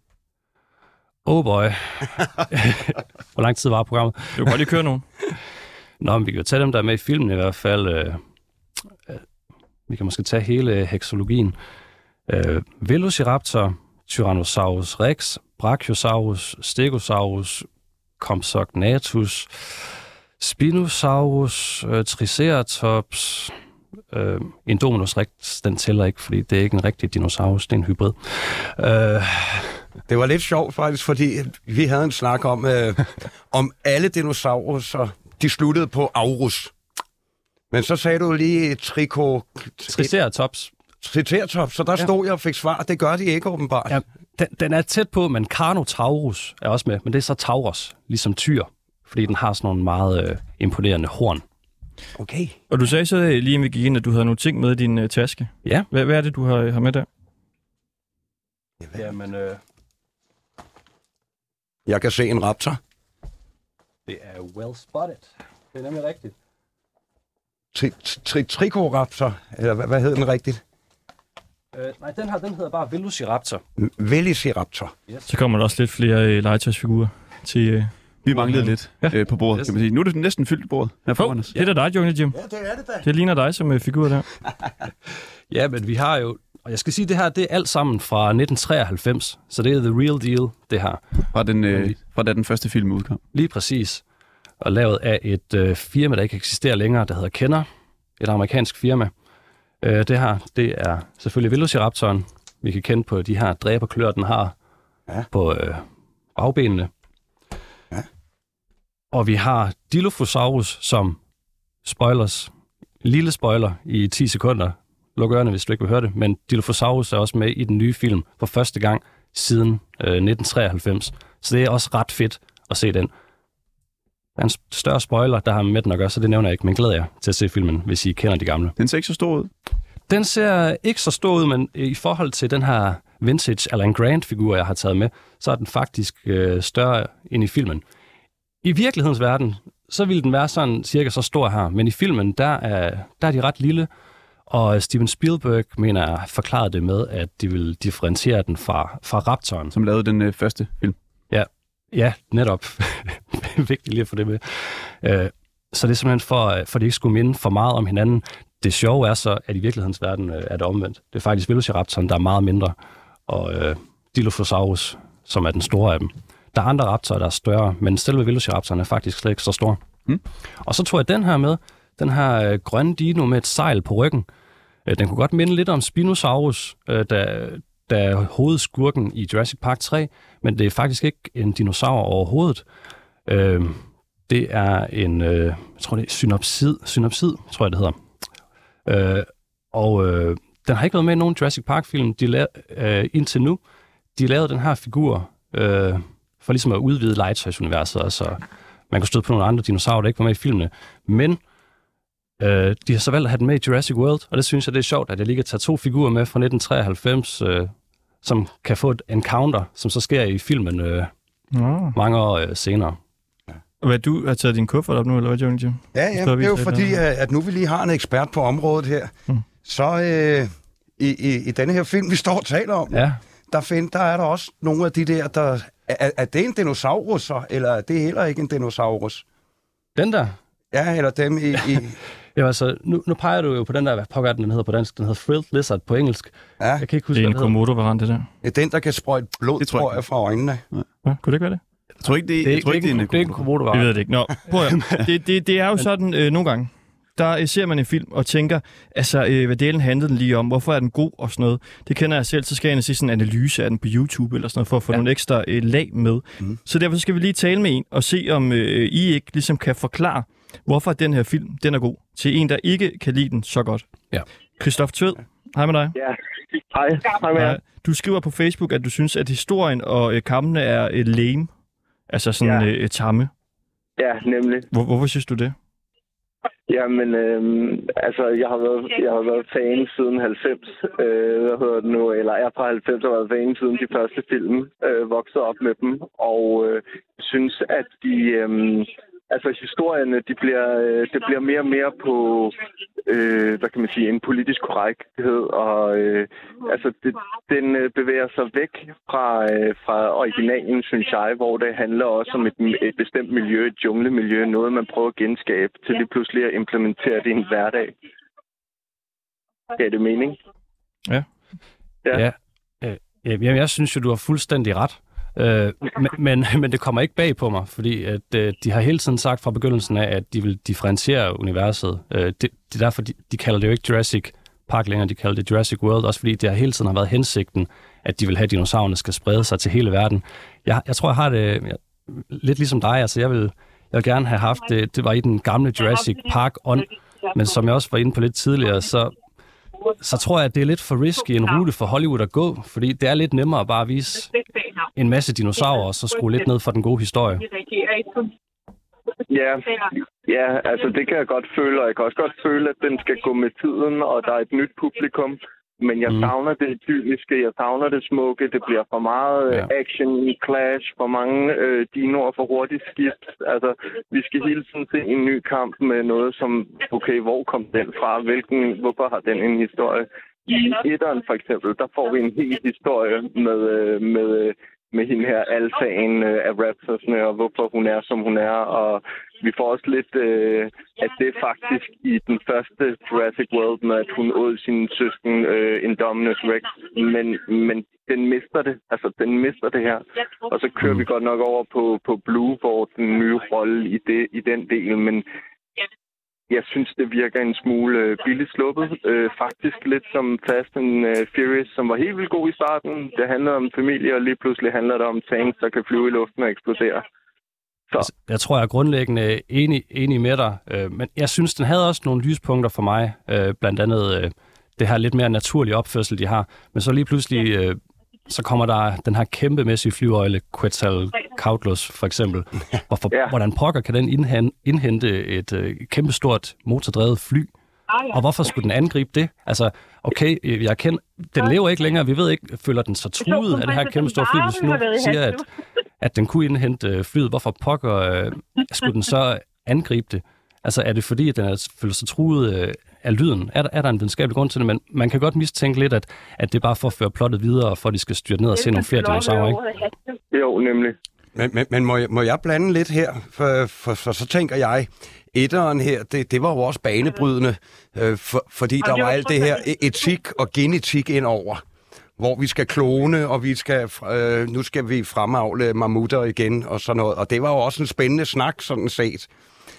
oh boy. Hvor lang tid var programmet? Du kan godt lige køre nogen. Nå, men vi kan jo tage dem, der er med i filmen i hvert fald. Øh, vi kan måske tage hele heksologien. Øh, Velociraptor, Tyrannosaurus rex, Brachiosaurus, Stegosaurus, Compsognathus, Spinosaurus, øh, Triceratops, øh, Indominus rex, den tæller ikke, fordi det er ikke en rigtig dinosaurus, det er en hybrid. Øh, Det var lidt sjovt faktisk, fordi vi havde en snak om, øh, om alle dinosaurer, de sluttede på Aurus. Men så sagde du lige triko... Triceratops. Triceratops, så der ja. stod jeg og fik svar. Det gør de ikke åbenbart. Ja, den, den er tæt på, men Carnotaurus er også med. Men det er så Taurus, ligesom tyr. Fordi den har sådan nogle meget øh, imponerende horn. Okay. Og du sagde så øh, lige inden vi gik ind, at du havde nogle ting med i din uh, taske. Ja. Hvad, hvad er det, du har, har med der? Jamen, øh, Jeg kan se en raptor. det er well spotted. Det er nemlig rigtigt. Tri- tri- Tricoraptor, eller hvad, hvad hed den rigtigt? Øh, nej, den her, den hedder bare Velociraptor. Velociraptor. Så kommer der også lidt flere uh, legetøjsfigurer til... Uh... Vi manglede lidt Ja. øh, på bordet, kan man sige. Nu er det næsten fyldt bordet her foran os. Det er dig, Jungle Jim. Ja, det er det da. Det ligner dig som uh, figur der. Ja, men vi har jo... Og jeg skal sige, det her, det er alt sammen fra 1993. Så det er the real deal, det her. Fra, den, øh, fra da den første film udkom. Lige præcis. Og lavet af et øh, firma, der ikke eksisterer længere, der hedder Kenner. Et amerikansk firma. Øh, det her, det er selvfølgelig Velociraptoren. Vi kan kende på de her dræberklør, den har Ja. på øh, bagbenene. Ja. Og vi har Dilophosaurus som spoilers. Lille spoiler i 10 sekunder. Luk ørerne, hvis du ikke vil høre det. Men Dilophosaurus er også med i den nye film for første gang siden øh, 1993. Så det er også ret fedt at se den. Der er en større spoiler, der har med den at gøre, så det nævner jeg ikke, men glæder jeg til at se filmen, hvis I kender de gamle. Den ser ikke så stor ud. Den ser ikke så stor ud, men i forhold til den her vintage Alan Grant-figur, jeg har taget med, så er den faktisk øh, større end i filmen. I virkelighedens verden, så ville den være sådan cirka så stor her, men i filmen, der er, der er de ret lille, og Steven Spielberg mener jeg forklarede det med, at de vil differentiere den fra, fra Raptoren. Som lavede den øh, første film. Ja, netop. Vigtigt lige at få det med. Øh, så det er simpelthen for, øh, for at det ikke skulle minde for meget om hinanden. Det sjove er så, at i virkelighedens verden øh, er det omvendt. Det er faktisk Velociraptoren, der er meget mindre, og øh, Dilophosaurus, som er den store af dem. Der er andre raptorer, der er større, men selve Velociraptoren er faktisk slet ikke så stor. Mm. Og så tror jeg den her med, den her øh, grønne dino med et sejl på ryggen, øh, den kunne godt minde lidt om Spinosaurus, øh, da, da hovedskurken i Jurassic Park 3, men det er faktisk ikke en dinosaur overhovedet. Øh, det er en, øh, jeg tror det er synopsid, synopsid, tror jeg det hedder. Øh, og øh, den har ikke været med i nogen Jurassic Park-film de la- øh, indtil nu. De lavede den her figur øh, for ligesom at udvide legetøjsuniverset, og så man kunne støde på nogle andre dinosaurer, der ikke var med i filmene. Men øh, de har så valgt at have den med i Jurassic World, og det synes jeg, det er sjovt, at jeg lige kan tage to figurer med fra 1993, øh, som kan få et encounter, som så sker i filmen øh, Nå. mange år øh, senere. Og hvad, du har taget din kuffert op nu, eller hvad, Jungle Jim? Ja, ja, det er jo fordi, at at nu vi lige har en ekspert på området her, Mm. så øh, i, i, i denne her film, vi står og taler om, Ja, der, find, der er der også nogle af de der, der... Er, er det en dinosaurus eller er det heller ikke en dinosaurus? den der, Ja, eller dem i... i Ja, altså, nu, nu peger du jo på den der, hvad pokker er den, den hedder på dansk, den hedder Frilled Lizard på engelsk. ja, Jeg kan ikke huske, Det er en. Komodo-variant, det der. det er den, der kan sprøjte blod, Det tror jeg tror jeg, fra øjnene. Ja, kunne det ikke være det? Jeg tror ikke, det, Det er jeg ikke, tror det er ikke, en det er ikke en komodo. komodo Vi ved det ikke. Nå, prøv at, det, det, det er jo sådan øh, nogle gange. Der øh, ser man en film og tænker, altså, øh, hvad delen handlede den lige om? Hvorfor er den god og sådan noget? Det kender jeg selv, så skal jeg se sådan en analyse af den på YouTube eller sådan noget, for at få Ja. ja. nogle ekstra øh, lag med. Mm. Så derfor skal vi lige tale med en og se, om øh, I ikke ligesom kan forklare, hvorfor den her film, den er god, til en, der ikke kan lide den så godt. Ja. Christoph Tved, hej med dig. Ja, hej. Hej med jer. Du skriver på Facebook, at du synes, at historien og øh, kampene er øh, lame, altså sådan Ja. øh, tamme. Ja, nemlig. Hvor, hvorfor synes du det? Jamen, øhm, altså, jeg har været, jeg har været fan siden 90, øh, hvad hedder det nu, eller er fra 90 og været fan siden de første film, øh, vokset op med dem, og øh, synes, at de, øhm, altså historierne, de bliver, øh, det bliver mere og mere på, øh, hvad kan man sige, en politisk korrekthed, og øh, altså, det, den øh, bevæger sig væk fra, øh, fra originalen, synes jeg, hvor det handler også om et, et bestemt miljø, et junglemiljø, noget man prøver at genskabe, til lige pludselig at implementere det i en hverdag. Gav det mening? Ja. Ja. Øh, jamen, jeg synes jo, du har fuldstændig ret. Øh, men, men, det kommer ikke bag på mig, fordi at, øh, de har hele tiden sagt fra begyndelsen af, at de vil differentiere universet. Øh, det, det er derfor, de, de kalder det jo ikke Jurassic Park længere, de kalder det Jurassic World, også fordi det har hele tiden har været hensigten, at de vil have, at dinosaurerne skal sprede sig til hele verden. Jeg, jeg tror, jeg har det jeg, lidt ligesom dig, altså jeg vil, jeg vil gerne have haft det, det var i den gamle Jurassic Park ånd, men som jeg også var inde på lidt tidligere, så, så tror jeg, at det er lidt for risky en rute for Hollywood at gå, fordi det er lidt nemmere bare at vise en masse dinosaurer, og så skrue lidt ned for den gode historie. Ja, ja, altså det kan jeg godt føle, og jeg kan også godt føle, at den skal gå med tiden, og der er et nyt publikum. Men jeg Mm. savner det idylliske, jeg savner det smukke. Det bliver for meget Ja. ja. action, clash, for mange øh, dinoer, for hurtigt skift. Altså, vi skal hele tiden se en ny kamp med noget som, okay, hvor kom den fra? Hvilken, hvorfor har den en historie? I etteren for eksempel, der får vi en hel historie med, øh, med, øh, med hende her alfaen øh, af Raptorsne, og hvorfor hun er, som hun er. Og vi får også lidt, øh, at det er faktisk i den første Jurassic World, med at hun åd sin søsken øh, Indominus Rex, men, men den mister det. Altså, den mister det her. Og så kører vi godt nok over på, på Blue, hvor den nye rolle i, det, i den del, men jeg synes, det virker en smule øh, billigt sluppet. Øh, faktisk lidt som Fast and øh, Furious, som var helt vildt god i starten. Det handlede om familie, og lige pludselig handler det om tanks, der kan flyve i luften og eksplodere. Altså, Jeg tror, jeg er grundlæggende enig, enig med dig, øh, men jeg synes, den havde også nogle lyspunkter for mig, øh, blandt andet øh, det her lidt mere naturlige opførsel, de har. Men så lige pludselig, øh, så kommer der den her kæmpemæssige flyøjle, Quetzalcoatlus for eksempel. Hvorfor, Ja. Hvordan pokker kan den indhen- indhente et øh, kæmpestort motordrevet fly? Og hvorfor skulle den angribe det? Altså, okay, øh, jeg kender, den lever ikke længere, vi ved ikke, føler den sig truet af det her kæmpe store fly, hvis nu siger, at, at den kunne indhente øh, flyet, hvorfor pokker øh, skulle den så angribe det? Altså, er det fordi, at den er, føler sig truet øh, af lyden? Er der, er der en videnskabelig grund til det? Men man kan godt mistænke lidt, at, at det er bare for at føre plottet videre, for at de skal styrte ned og se nogle flere dinosaurer, ikke? Jo, nemlig. Men, men, men må, jeg, må jeg blande lidt her? For, for, for så tænker jeg, etteren her, det, det var jo også banebrydende, øh, for, fordi der var alt det her e- etik og genetik ind over hvor vi skal klone, og vi skal, øh, nu skal vi fremavle mammutter igen, og sådan noget. Og det var jo også en spændende snak, sådan set.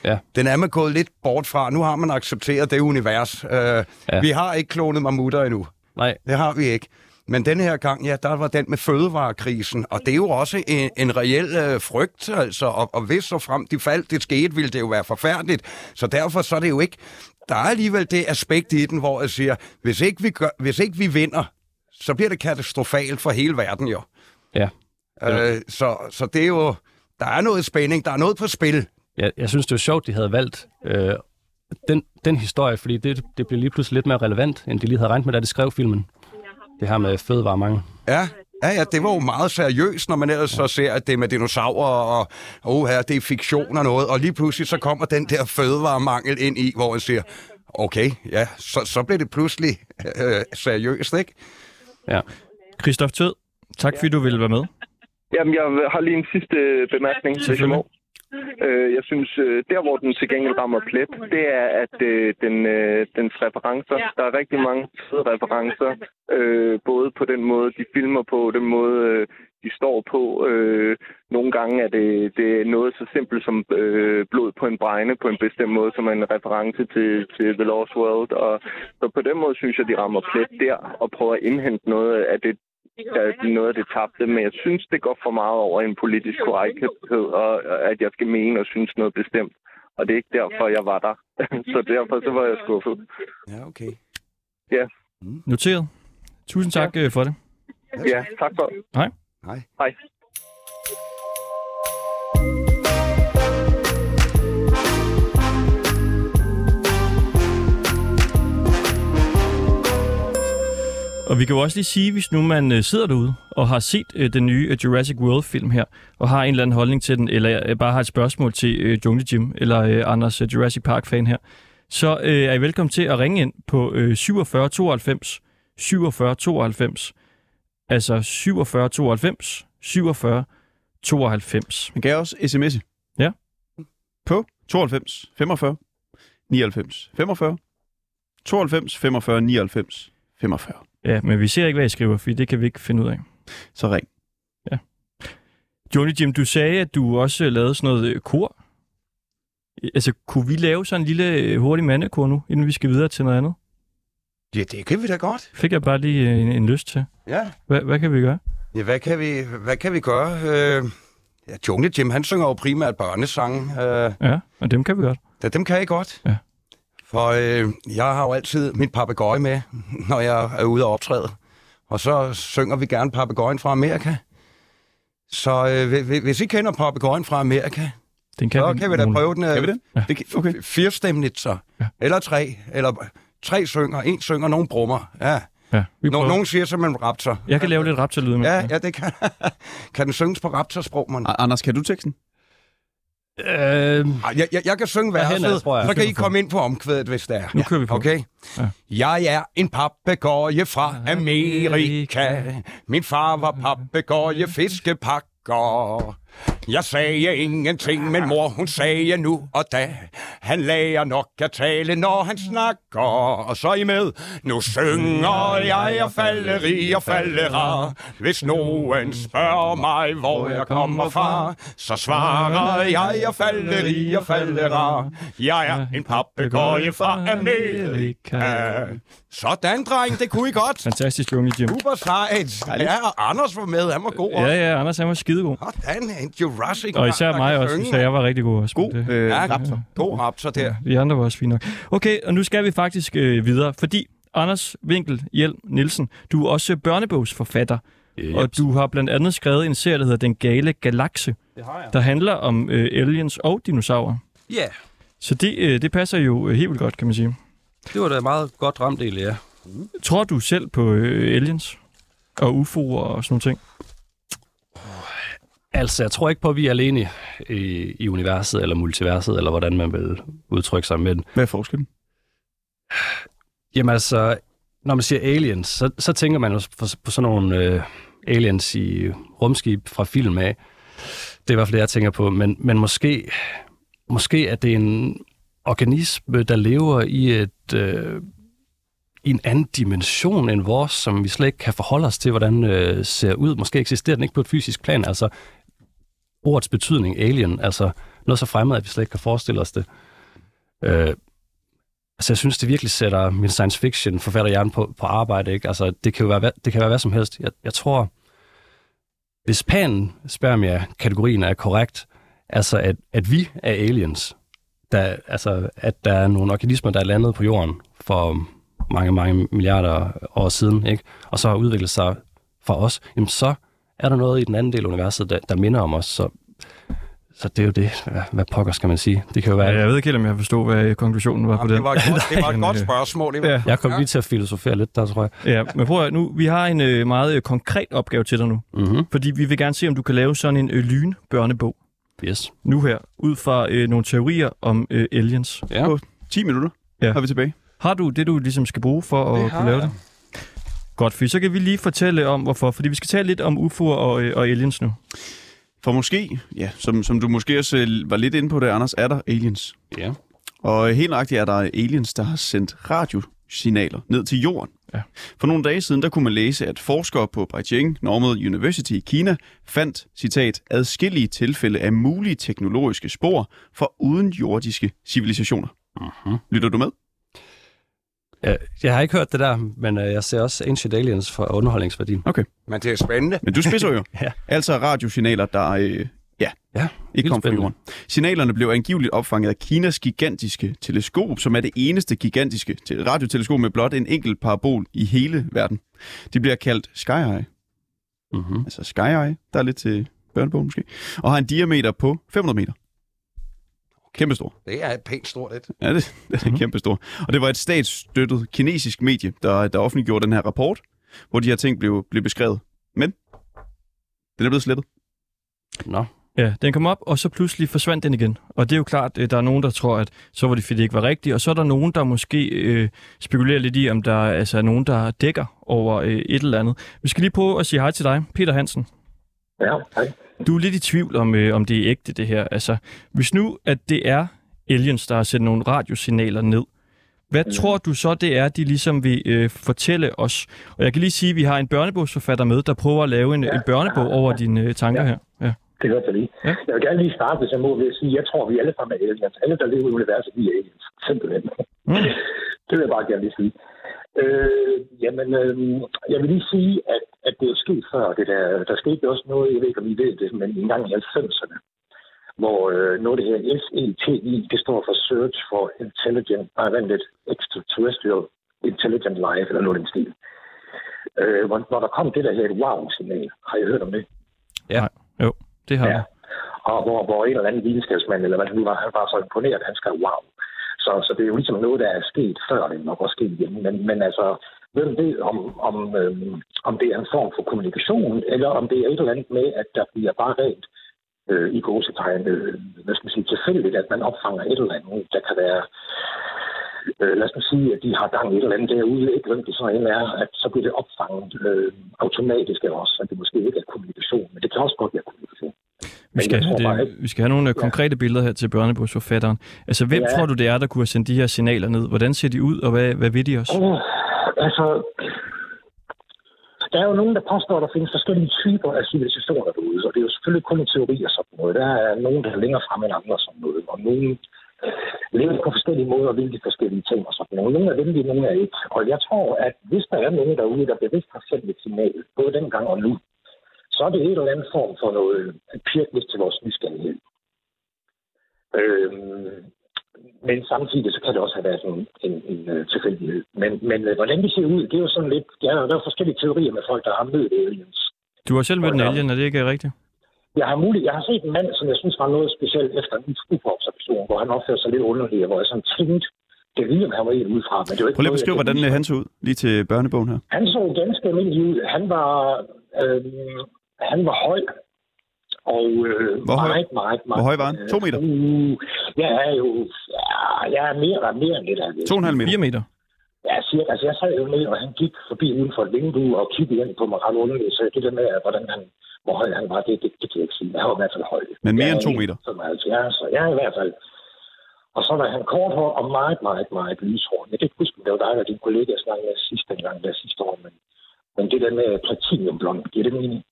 Ja. Den er man gået lidt bort fra. Nu har man accepteret det univers. Øh, ja. Vi har ikke klonet mammutter endnu. Nej. Det har vi ikke. Men den her gang, ja, der var den med fødevarekrisen, og det er jo også en, en reel øh, frygt, altså, og, og hvis så frem de faldt, det skete, ville det jo være forfærdeligt. Så derfor så er det jo ikke, der er alligevel det aspekt i den, hvor jeg siger, hvis ikke vi, gør, hvis ikke vi vinder, så bliver det katastrofalt for hele verden jo. Ja. Øh, så, så det er jo, der er noget spænding, der er noget på spil. Jeg, jeg synes, det var sjovt, de havde valgt øh, den, den historie, fordi det, det blev lige pludselig lidt mere relevant, end de lige havde regnet med, da de skrev filmen. Det her med fødevaremangel. Ja, ja, ja, det var jo meget seriøst, når man ellers så ser, at det er med dinosaurer, og oh, her, det er fiktion og noget, og lige pludselig så kommer den der fødevaremangel ind i, hvor man siger, okay, ja, så, så bliver det pludselig øh, seriøst, ikke? Ja. Christoph Tød, tak fordi du ville være med. Jamen, jeg har lige en sidste bemærkning, hvis jeg må. Øh, jeg synes, øh, der hvor den til gengæld rammer plet, det er, at øh, den, øh, dens referencer, der er rigtig mange fede referencer, øh, både på den måde, de filmer på, den måde, øh, de står på. Øh, nogle gange er det, det er noget så simpelt som øh, blod på en bregne på en bestemt måde, som er en reference til, til The Lost World. Og så på den måde synes jeg, de rammer plet der og prøver at indhente noget af det, er noget af det tabte, men jeg synes, det går for meget over en politisk korrekthed, og at jeg skal mene og synes noget bestemt. Og det er ikke derfor, jeg var der. så derfor så var jeg skuffet. Ja, okay. Ja, Noteret. Tusind tak ja. for det. ja tak for. Hej. Hej. Hej. Og vi kan jo også lige sige, hvis nu man øh, sidder derude og har set øh, den nye øh, Jurassic World-film her, og har en eller anden holdning til den, eller øh, bare har et spørgsmål til øh, Jungle Jim, eller øh, Anders øh, Jurassic Park-fan her, så øh, er I velkommen til at ringe ind på øh, 47 92 47 92. Altså 47 92 47 92. Man kan også sms'e. Ja. På 92 45 99 45 92 45 99 45. Ja, men vi ser ikke, hvad I skriver, for det kan vi ikke finde ud af. Så ring. Johnny Jim, du sagde, at du også lavede sådan noget øh, kor. Altså, kunne vi lave sådan en lille øh, hurtig mandekor nu, inden vi skal videre til noget andet? Ja, det kan vi da godt. Fik jeg bare lige øh, en, en lyst til. Ja. Hvad, hvad kan vi gøre? Ja, hvad kan vi, hvad kan vi gøre? Øh, ja, Jungle Jim, han synger jo primært børnesange. Øh, Ja, og dem kan vi godt. ja, dem kan jeg godt. Ja. For øh, jeg har jo altid min papegøje med, når jeg er ude og optræde. Og så synger vi gerne papegøjen fra Amerika. Så øh, hvi- hvi- hvis I kender papegøjen fra Amerika, Den kan så kan vi da prøve den. øh, Kan vi det? Ja. det okay. Firstemligt så. Ja. Eller tre. Eller tre synger. En synger, nogen brummer. Ja. Ja, vi Nå, nogen siger som en raptor. Jeg kan lave lidt raptorlyd med. Ja, ja, det kan. kan den synges på raptorsprog, man? Anders, kan du teksten? Øh, Jeg, jeg, jeg kan synge verset, tror jeg. så kan I komme ind på omkvædet, hvis det er. Nu kører vi på. Okay? Ja. Jeg er en papegøje fra Amerika. Min far var papegøje fiskepakker. Jeg sagde ingenting, men mor hun sagde nu og da. Han lærer nok at tale, når han snakker. Og så I med. Nu synger jeg og falleri og fallera. Hvis nogen spørger mig, hvor jeg kommer fra, så svarer jeg og falleri og fallera. Jeg er en papegøje fra Amerika. Sådan, dreng, det kunne I godt. Fantastisk, Jungle Jim. Super sejt. Ja, og Anders var med, han var god også. Ja, ja, Anders han var skidegod. Sådan, en Jurassic Og især mig også, så jeg var rigtig god også. God Det- øh, Ja, raptor. God raptor der. Vi andre var også fine nok. Okay, og nu skal vi faktisk øh, videre, fordi Anders Winkel Hjelm Nielsen, du er også børnebogsforfatter, Yep. og du har blandt andet skrevet en serie, der hedder Den Gale Galakse, det har jeg. der handler om øh, aliens og dinosaurer. Ja, Så det, øh, det passer jo øh, helt vildt godt, kan man sige. Det var da meget godt ramt del, ja. Tror du selv på øh, aliens og UFO'er og sådan nogle ting? Altså, jeg tror ikke på, at vi er alene i, i universet eller multiverset, eller hvordan man vil udtrykke sig, men Hvad er forskellen? Jamen altså, når man siger aliens, så, så tænker man jo på, på sådan nogle øh, aliens i rumskib fra film af. Det er i hvert fald det, jeg tænker på. Men, men måske, måske er det en organisme, der lever i et... Øh, i en anden dimension end vores, som vi slet ikke kan forholde os til, hvordan øh, ser ud. Måske eksisterer den ikke på et fysisk plan. Altså, ordets betydning, alien, altså noget så fremmed, at vi slet ikke kan forestille os det. Øh, Altså, jeg synes, det virkelig sætter min science fiction forfatterhjerne på, på arbejde. Ikke? Altså, det kan jo være, det kan være hvad som helst. Jeg, jeg tror, hvis pan spermia kategorien er korrekt, altså at, at vi er aliens, der, altså at der er nogle organismer, der er landet på jorden for mange, mange milliarder år siden, ikke? og så har udviklet sig fra os, jamen så er der noget i den anden del af universet, der, der minder om os. Så, så det er jo det. Hvad, hvad pokker skal man sige? Det kan jo være... Ja, jeg ved ikke helt, om jeg forstod, hvad konklusionen var på Jamen, den. det var et godt, det var et godt spørgsmål. Det ja. Jeg kom lige til at filosofere lidt der, tror jeg. Ja, men prøv at, nu, vi har en øh, meget øh, konkret opgave til dig nu. Mm-hmm. Fordi vi vil gerne se, om du kan lave sådan en øh, lynbørnebog Yes. nu her, ud fra øh, nogle teorier om øh, aliens. Ja. På 10 minutter Ja. har vi tilbage. Har du det, du ligesom skal bruge for at Det kunne har lave jeg. det? Godt, for så kan vi lige fortælle om, hvorfor. Fordi vi skal tale lidt om UFO'er og, øh, og aliens nu. For måske, ja, som, som du måske også øh, var lidt inde på det, Anders, er der aliens. Ja. Og øh, helt nøjagtigt er der aliens, der har sendt radiosignaler ned til jorden. Ja. For nogle dage siden, der kunne man læse, at forskere på Beijing Normal University i Kina fandt, citat, adskillige tilfælde af mulige teknologiske spor for udenjordiske civilisationer. Uh-huh. Lytter du med? Jeg, jeg har ikke hørt det der, men øh, jeg ser også Ancient Aliens for underholdningsværdi. Men det er spændende. Men du spidser jo. Ja. Altså radiosignaler, der øh, ja, Ja, ikke kom fra jorden. Signalerne blev angiveligt opfanget af Kinas gigantiske teleskop, som er det eneste gigantiske te- radioteleskop med blot en enkelt parabol i hele verden. De bliver kaldt Sky Eye, Mm-hmm. altså Sky Eye, der er lidt til børnebog måske, og har en diameter på 500 meter. Kæmpe stor. Det er et pænt stort et. Ja, det, det er mm. kæmpe stor. Og det var et statsstøttet kinesisk medie, der, der offentliggjorde den her rapport, hvor de her ting blev, blev beskrevet. Men den er blevet slettet. Nå. Ja, den kom op, og så pludselig forsvandt den igen. Og det er jo klart, øh, der er nogen, der tror, at så var det, fordi det ikke var rigtigt. Og så er der nogen, der måske øh, spekulerer lidt i, om der altså, er nogen, der dækker over øh, et eller andet. Vi skal lige prøve at sige hej til dig, Peter Hansen. Ja, hej. Du er lidt i tvivl om, øh, om det er ægte, det her. Altså, hvis nu, at det er aliens, der har sendt nogle radiosignaler ned, hvad mm. tror du så, det er, de ligesom vil øh, fortælle os? Og jeg kan lige sige, at vi har en børnebogsforfatter med, der prøver at lave en, ja. en børnebog over dine øh, tanker ja. her. Det gør jeg lige. Ja. Jeg vil gerne lige starte, hvis jeg må, ved at sige, at jeg tror, vi alle sammen er aliens. Alle, der lever i universet, vi er aliens. Simpelthen. Mm. Det vil jeg bare gerne lige sige. Øh, jamen, øh, jeg vil lige sige, at, at det er sket før. Det der, der skete også noget, jeg ved ikke, om I ved det, men en gang i 90'erne, hvor øh, noget af det her SETI, det står for Search for Intelligent, nej, vent lidt, Extraterrestrial Intelligent Life, eller noget i den stil. Øh, hvor, hvor der kom det der her et wow-signal. Har I hørt om det? Ja. Jo, det har Ja. Og hvor, hvor en eller anden videnskabsmand, eller hvad det nu var, han var så imponeret, at han skrev wow. Så, så det er jo ligesom noget, der er sket før, det nok også sket igen. Men, men altså, hvem ved, om, om, øhm, om det er en form for kommunikation, eller om det er et eller andet med, at der bliver bare rent øh, i gåsetegn, øh, hvad skal man sige, tilfældigt, at man opfanger et eller andet, der kan være, øh, lad os nu sige, at de har gang i et eller andet derude, ikke hvem det så end er, at så bliver det opfanget øh, automatisk også, at det måske ikke er kommunikation, men det kan også godt være kommunikation. Vi skal, have det, vi skal have nogle ja. konkrete billeder her til børnebogsforfatteren. Altså, hvem Ja. tror du, det er, der kunne have sendt de her signaler ned? Hvordan ser de ud, og hvad, hvad ved de også? Oh, altså, der er jo nogen, der påstår, at der findes forskellige typer af civilisationer derude, og det er jo selvfølgelig kun en teori og sådan noget. Der er nogen, der er længere frem end andre sådan noget, og nogen lever på forskellige måder og vil de forskellige ting og sådan noget. Nogle er venlige, nogle er ikke. Og jeg tror, at hvis der er nogen derude, der bevidst har sendt et signal, både dengang og nu, så er det en eller anden form for noget pirkligt til vores nysgerrighed. Øhm, men samtidig så kan det også have været en, en, en uh, tilfældighed. Men, men uh, hvordan det ser ud, det er jo sådan lidt... Ja, der er forskellige teorier med folk, der har mødt aliens. Du har selv mødt en alien, er det ikke rigtigt? Jeg har, muligt, jeg har set en mand, som jeg synes var noget specielt efter en UFO-observation, hvor han opførte sig lidt underligt, og hvor jeg sådan tænkte, det om han var en udefra, men det var ikke Prøv lige at beskrive, hvordan øh, han så ud, lige til børnebogen her. Han så ganske almindelig ud. Han var, øh, han var høj. Og øh, Hvor høj? meget, meget, meget... Hvor høj var han? To meter? Uh, jeg er jo... Ja, jeg er mere, mere end det der. 2,5 meter. 4 meter. Ja, cirka. Altså, jeg sad jo ned, og han gik forbi uden for et vindue og kiggede ind på mig ret underligt. Så det der med, hvordan han, hvor høj han var, det, det, det kan jeg ikke sige. Han var i hvert fald høj. Men mere Jeg end to er meter? 75, så jeg er i hvert fald... Og så var han kort hår og meget, meget, meget lyshår. Jeg kan ikke huske, om det var dig, der din kollega snakkede med sidste gang, der sidste år, men, men det der med platinumblond, giver det mening?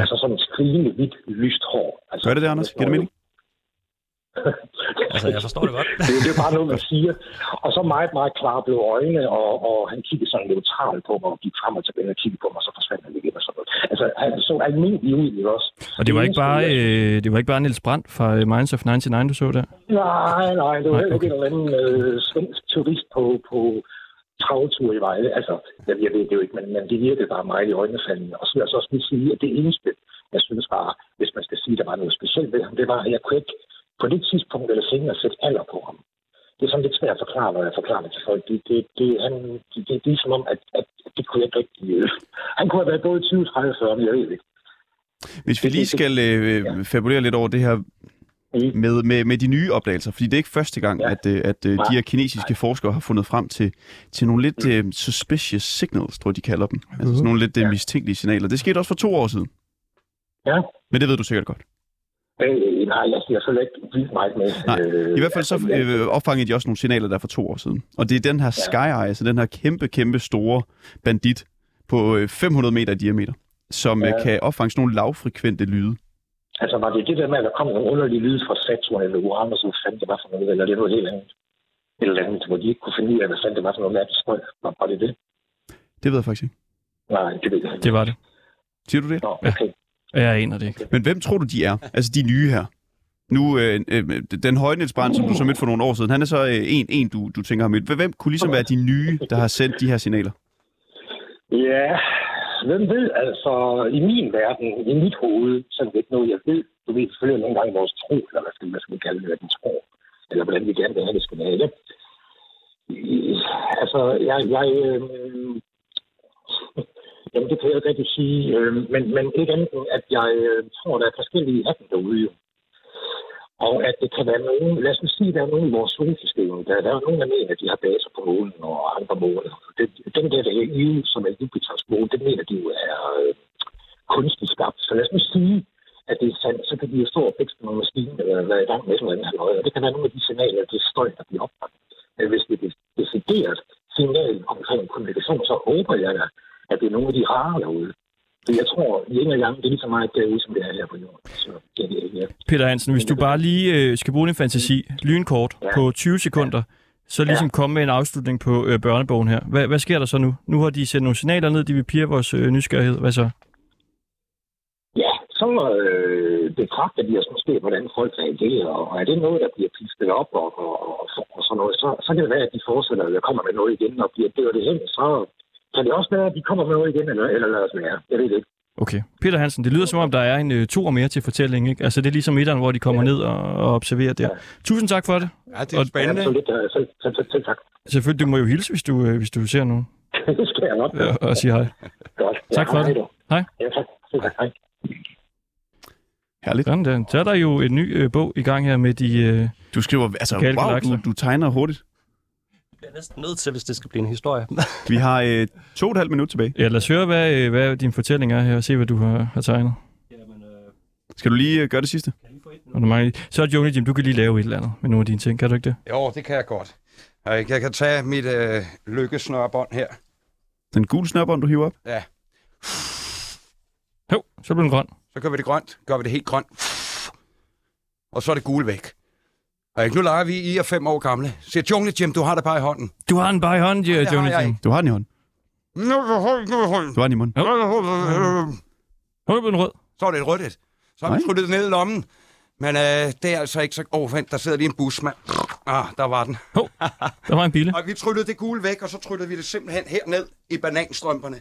Altså sådan skrigende, hvidt, lyst hår. Altså, Gør det det, Anders? Giver det mening? Altså, jeg forstår det godt. det, det er bare noget, man siger. Og så meget, meget klare blå øjne, og, og han kiggede sådan neutral på mig, og gik frem og tilbage og kiggede på mig, og så forsvandt han igen og sådan noget. Altså, han så almindelig ud, ikke også? Og det var ikke bare, øh, det var ikke bare Niels Brandt fra øh, Minds of 99, du så der? Nej, nej, det var heller ikke en eller anden øh, svensk turist på, på travtur i Vejle. Altså, jeg, jeg ved det jo ikke, men, men det virkede bare meget i øjnefaldene. Og så vil jeg så også lige sige, at det eneste, jeg synes var, hvis man skal sige, at der var noget specielt ved ham, det var, at jeg kunne ikke på det tidspunkt eller senere sætte alder på ham. Det er sådan lidt svært at forklare, når jeg forklarer det til folk. Det, det, det, han, det, det, det er som om, at, at det kunne jeg ikke rigtig... Øh. Han kunne have været både 20, 30, 40, men jeg ved ikke. Hvis vi lige skal øh, fabulere lidt over det her Mm. med, med, med de nye opdagelser, fordi det er ikke første gang, Ja. at, øh, at øh, de Nej. her kinesiske forskere har fundet frem til, til nogle lidt øh, suspicious signals, tror jeg, de kalder dem. Altså sådan nogle lidt Ja. mistænkelige signaler. Det skete også for to år siden. Ja. Men det ved du sikkert godt. Øh, nej, jeg siger selvfølgelig ikke vildt meget med. Nej, øh, I hvert fald så jeg- øh, opfangede de også nogle signaler der for to år siden. Og det er den her Ja. Sky Eye, altså den her kæmpe, kæmpe store bandit på øh, 500 meter i diameter, som ja. Ja. kan opfange sådan nogle lavfrekvente lyde. Altså, var det det der med, at der kom nogle underlige lyde fra Saturn eller Uranus, hvad fanden det var for noget, eller det noget helt andet? Et eller andet, hvor de ikke kunne finde ud af, hvad fanden det var for noget mærkeligt strøg. Var, var det det? Det ved jeg faktisk ikke. Nej, det ved jeg ikke. Det var det. Siger du det? Nå, okay. Jeg aner det ikke. Men hvem tror du, de er? Altså de nye her. Nu, øh, øh, den høje Niels Brandt, som du så mødte for nogle år siden, han er så øh, en, en du, du tænker har mødt. Hvem kunne ligesom være de nye, der har sendt de her signaler? Ja, hvem ved, altså i min verden, i mit hoved, så er det ikke noget, jeg ved. Du ved selvfølgelig nogle gange vores tro, eller hvad skal, hvad skal vi kalde det, hvad den tror, eller hvordan vi gerne vil have, det skal være. Altså, jeg, jeg øh, jamen det kan jeg ikke rigtig sige, øh, men, men ikke andet end, at jeg øh, tror, der er forskellige af dem derude. jo. Og at det kan være nogen, lad os nu sige, der er nogen i vores solsystem, der, der er nogen, der mener, at de har baser på månen og andre måler. Det, den der, der er EU, som er Jupiters måne, det mener de jo er øh, kunstigt skabt. Så lad os nu sige, at det er sandt, så kan de jo stå og fikse nogle maskiner, eller være i gang med et eller andet halløj. Og det kan være nogle af de signaler, det er støj, der bliver opfanget. Men hvis det er decideret signal omkring kommunikation, så håber jeg da, at det er nogle af de rare derude. Så jeg tror, i en gang, det er lige så meget derude, som det er her på jorden. Så det det ikke. Ja. Peter Hansen, hvis du bare lige øh, skal bruge din fantasi, lynkort Ja. på 20 sekunder. så ligesom komme med en afslutning på øh, børnebogen her. Hvad, hvad sker der så nu? Nu har de sendt nogle signaler ned, de vil pige vores øh, nysgerrighed. Hvad så? Ja, så øh, betragter de os måske, hvordan folk reagerer, og er det noget, der bliver pisket op og, og, og, og sådan noget, så, så kan det være, at de fortsætter, eller kommer med noget igen, og bliver dør det hen, så kan det også være, at de kommer med noget igen, eller, eller lader os være. Jeg ved det ikke. Okay. Peter Hansen, det lyder som om, der er en øh, to og mere til fortælling, ikke? Altså, det er ligesom etteren, hvor de kommer ned og, og observerer der. Tusind tak for det. Ja, det er Og- spændende. Så lidt, øh, selv, selv, selv, selv tak. Selvfølgelig, du må jo hilse, hvis du, øh, hvis du ser nogen. det skal jeg nok. Ja, og sige hej. Godt. Tak for hej det. du. Hej. Ja, tak. Selv tak. Hej. Herligt. Sådan der. Så er der jo en ny øh, bog i gang her med de... Øh, Du skriver, altså, wow, du, du tegner hurtigt. Jeg er næsten nødt til, hvis det skal blive en historie. Vi har øh, to og et halvt minut tilbage. ja, lad os høre, hvad, øh, hvad din fortælling er her, og se, hvad du har, har tegnet. Jamen, øh, Skal du lige øh, gøre det sidste? Og du mangler, så er Joni Jim, du kan lige lave et eller andet med nogle af dine ting. Kan du ikke det? Jo, det kan jeg godt. Jeg jeg kan tage mit øh, lykkesnørbånd her. Den gule snørbånd, du hiver op? Ja. Jo, så bliver den grøn. Så gør vi det grønt. Gør vi det helt grønt. Og så er det gule væk. Og ikke, nu leger vi, I er fem år gamle. Se, Jungle Jim, du har det bare i hånden. Du har den bare i hånden, ja, det har Joni jeg Jim. ikke. Du har den i hånden. Nu er hånden, nu er hånden. Du har den i munden. Hold på den rød. Så er det et rødt et. Så har vi Nej. det ned i lommen. Men øh, det er altså ikke så... Åh, oh, vent, der sidder lige en bus, mand. Ah, der var den. Der var en bille. Og vi tryllede det gule væk, og så tryllede vi det simpelthen herned i bananstrømperne.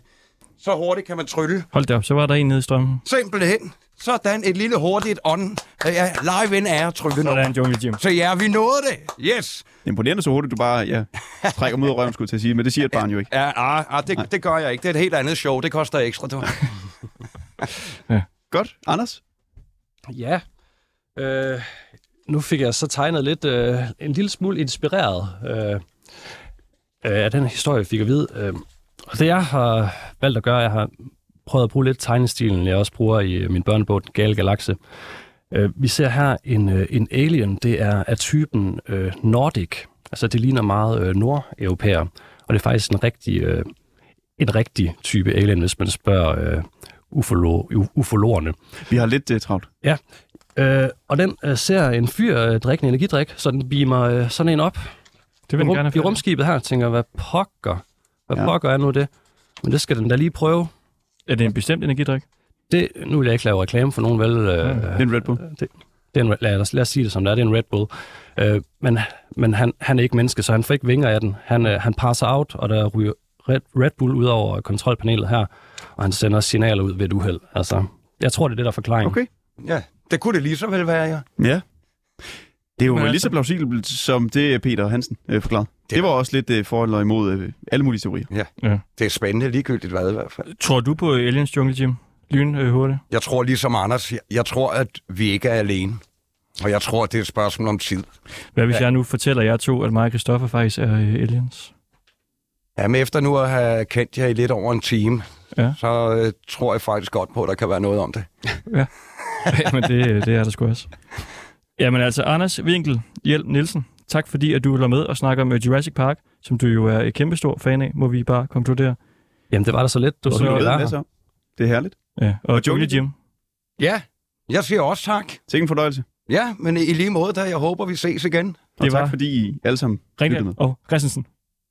Så hurtigt kan man trylle. Hold da op, så var der en nede i strømmen. Simpelthen. Sådan et lille hurtigt ånd. Ja, live in er trylle Sådan, Joni Jim. Så ja, vi nåede det. Yes. Imponerende så hurtigt, du bare ja, trækker mod røven, skulle jeg til at sige. Men det siger et barn jo ikke. Ja, ah, ah, det, det gør jeg ikke. Det er et helt andet show. Det koster ekstra, du. Godt. Anders? Ja. Øh, nu fik jeg så tegnet lidt, øh, en lille smule inspireret øh, øh, af den historie, jeg fik at vide. Øh, og det jeg har valgt at gøre, jeg har prøvet at bruge lidt tegnestilen, jeg også bruger i øh, min børnebog, Den Gale Galakse. Øh, vi ser her en, øh, en alien, det er af typen øh, Nordic. Altså det ligner meget øh, nordeuropæer, og det er faktisk en rigtig, øh, en rigtig type alien, hvis man spørger øh, ufolo, ufologerne. Vi har lidt uh, travlt. Øh, og den øh, ser en fyr øh, drikke en energidrik, så den beamer øh, sådan en op Det vil den gerne i rumskibet her, tænker, hvad pokker? Hvad Ja. ja. pokker er nu det? Men det skal den da lige prøve. Er det en bestemt energidrik? Det, nu vil jeg ikke lave reklame for nogen, vel? Øh, Det er en Red Bull. det, det er en, lad, os, lad os sige det som det er, det er en Red Bull. Øh, men men han, han er ikke menneske, så han får ikke vinger af den. Han, øh, han passer out, og der ryger Red, Red Bull ud over kontrolpanelet her, og han sender signaler ud ved et uheld. Altså, jeg tror, det er det, der er forklaringen. Okay. Ja, det kunne det lige så vel være, ja. Ja. Det er jo Men lige altså- så plausibelt, som det Peter Hansen øh, forklarede. Det, det var også lidt øh, for eller imod øh, alle mulige teorier. Det er spændende ligegyldigt hvad i hvert fald. Tror du på Aliens Jungle Jim? Lyn øh, hurtigt. Jeg tror ligesom Anders, jeg, jeg tror, at vi ikke er alene. Og jeg tror, det er et spørgsmål om tid. Hvad hvis Ja. jeg nu fortæller jer to, at mig og Christoffer faktisk er øh, aliens? Jamen, efter nu at have kendt jer i lidt over en time, Ja. så øh, tror jeg faktisk godt på, at der kan være noget om det. ja, men det, øh, det er der sgu også. Jamen altså, Anders Winkel Hjelm Nielsen, tak fordi at du være med og snakke om Jurassic Park, som du jo er et kæmpestor fan af, må vi bare konkludere. Jamen, det var da så lidt. Du så så- Du ved om. Det er herligt. Ja. Og, Og Jungle Jim. Ja, jeg siger også tak. Tænk en fornøjelse. Ja, men i lige måde, da jeg håber, vi ses igen. Og Det tak var- fordi I alle sammen Ring lyttede med. Og Christensen.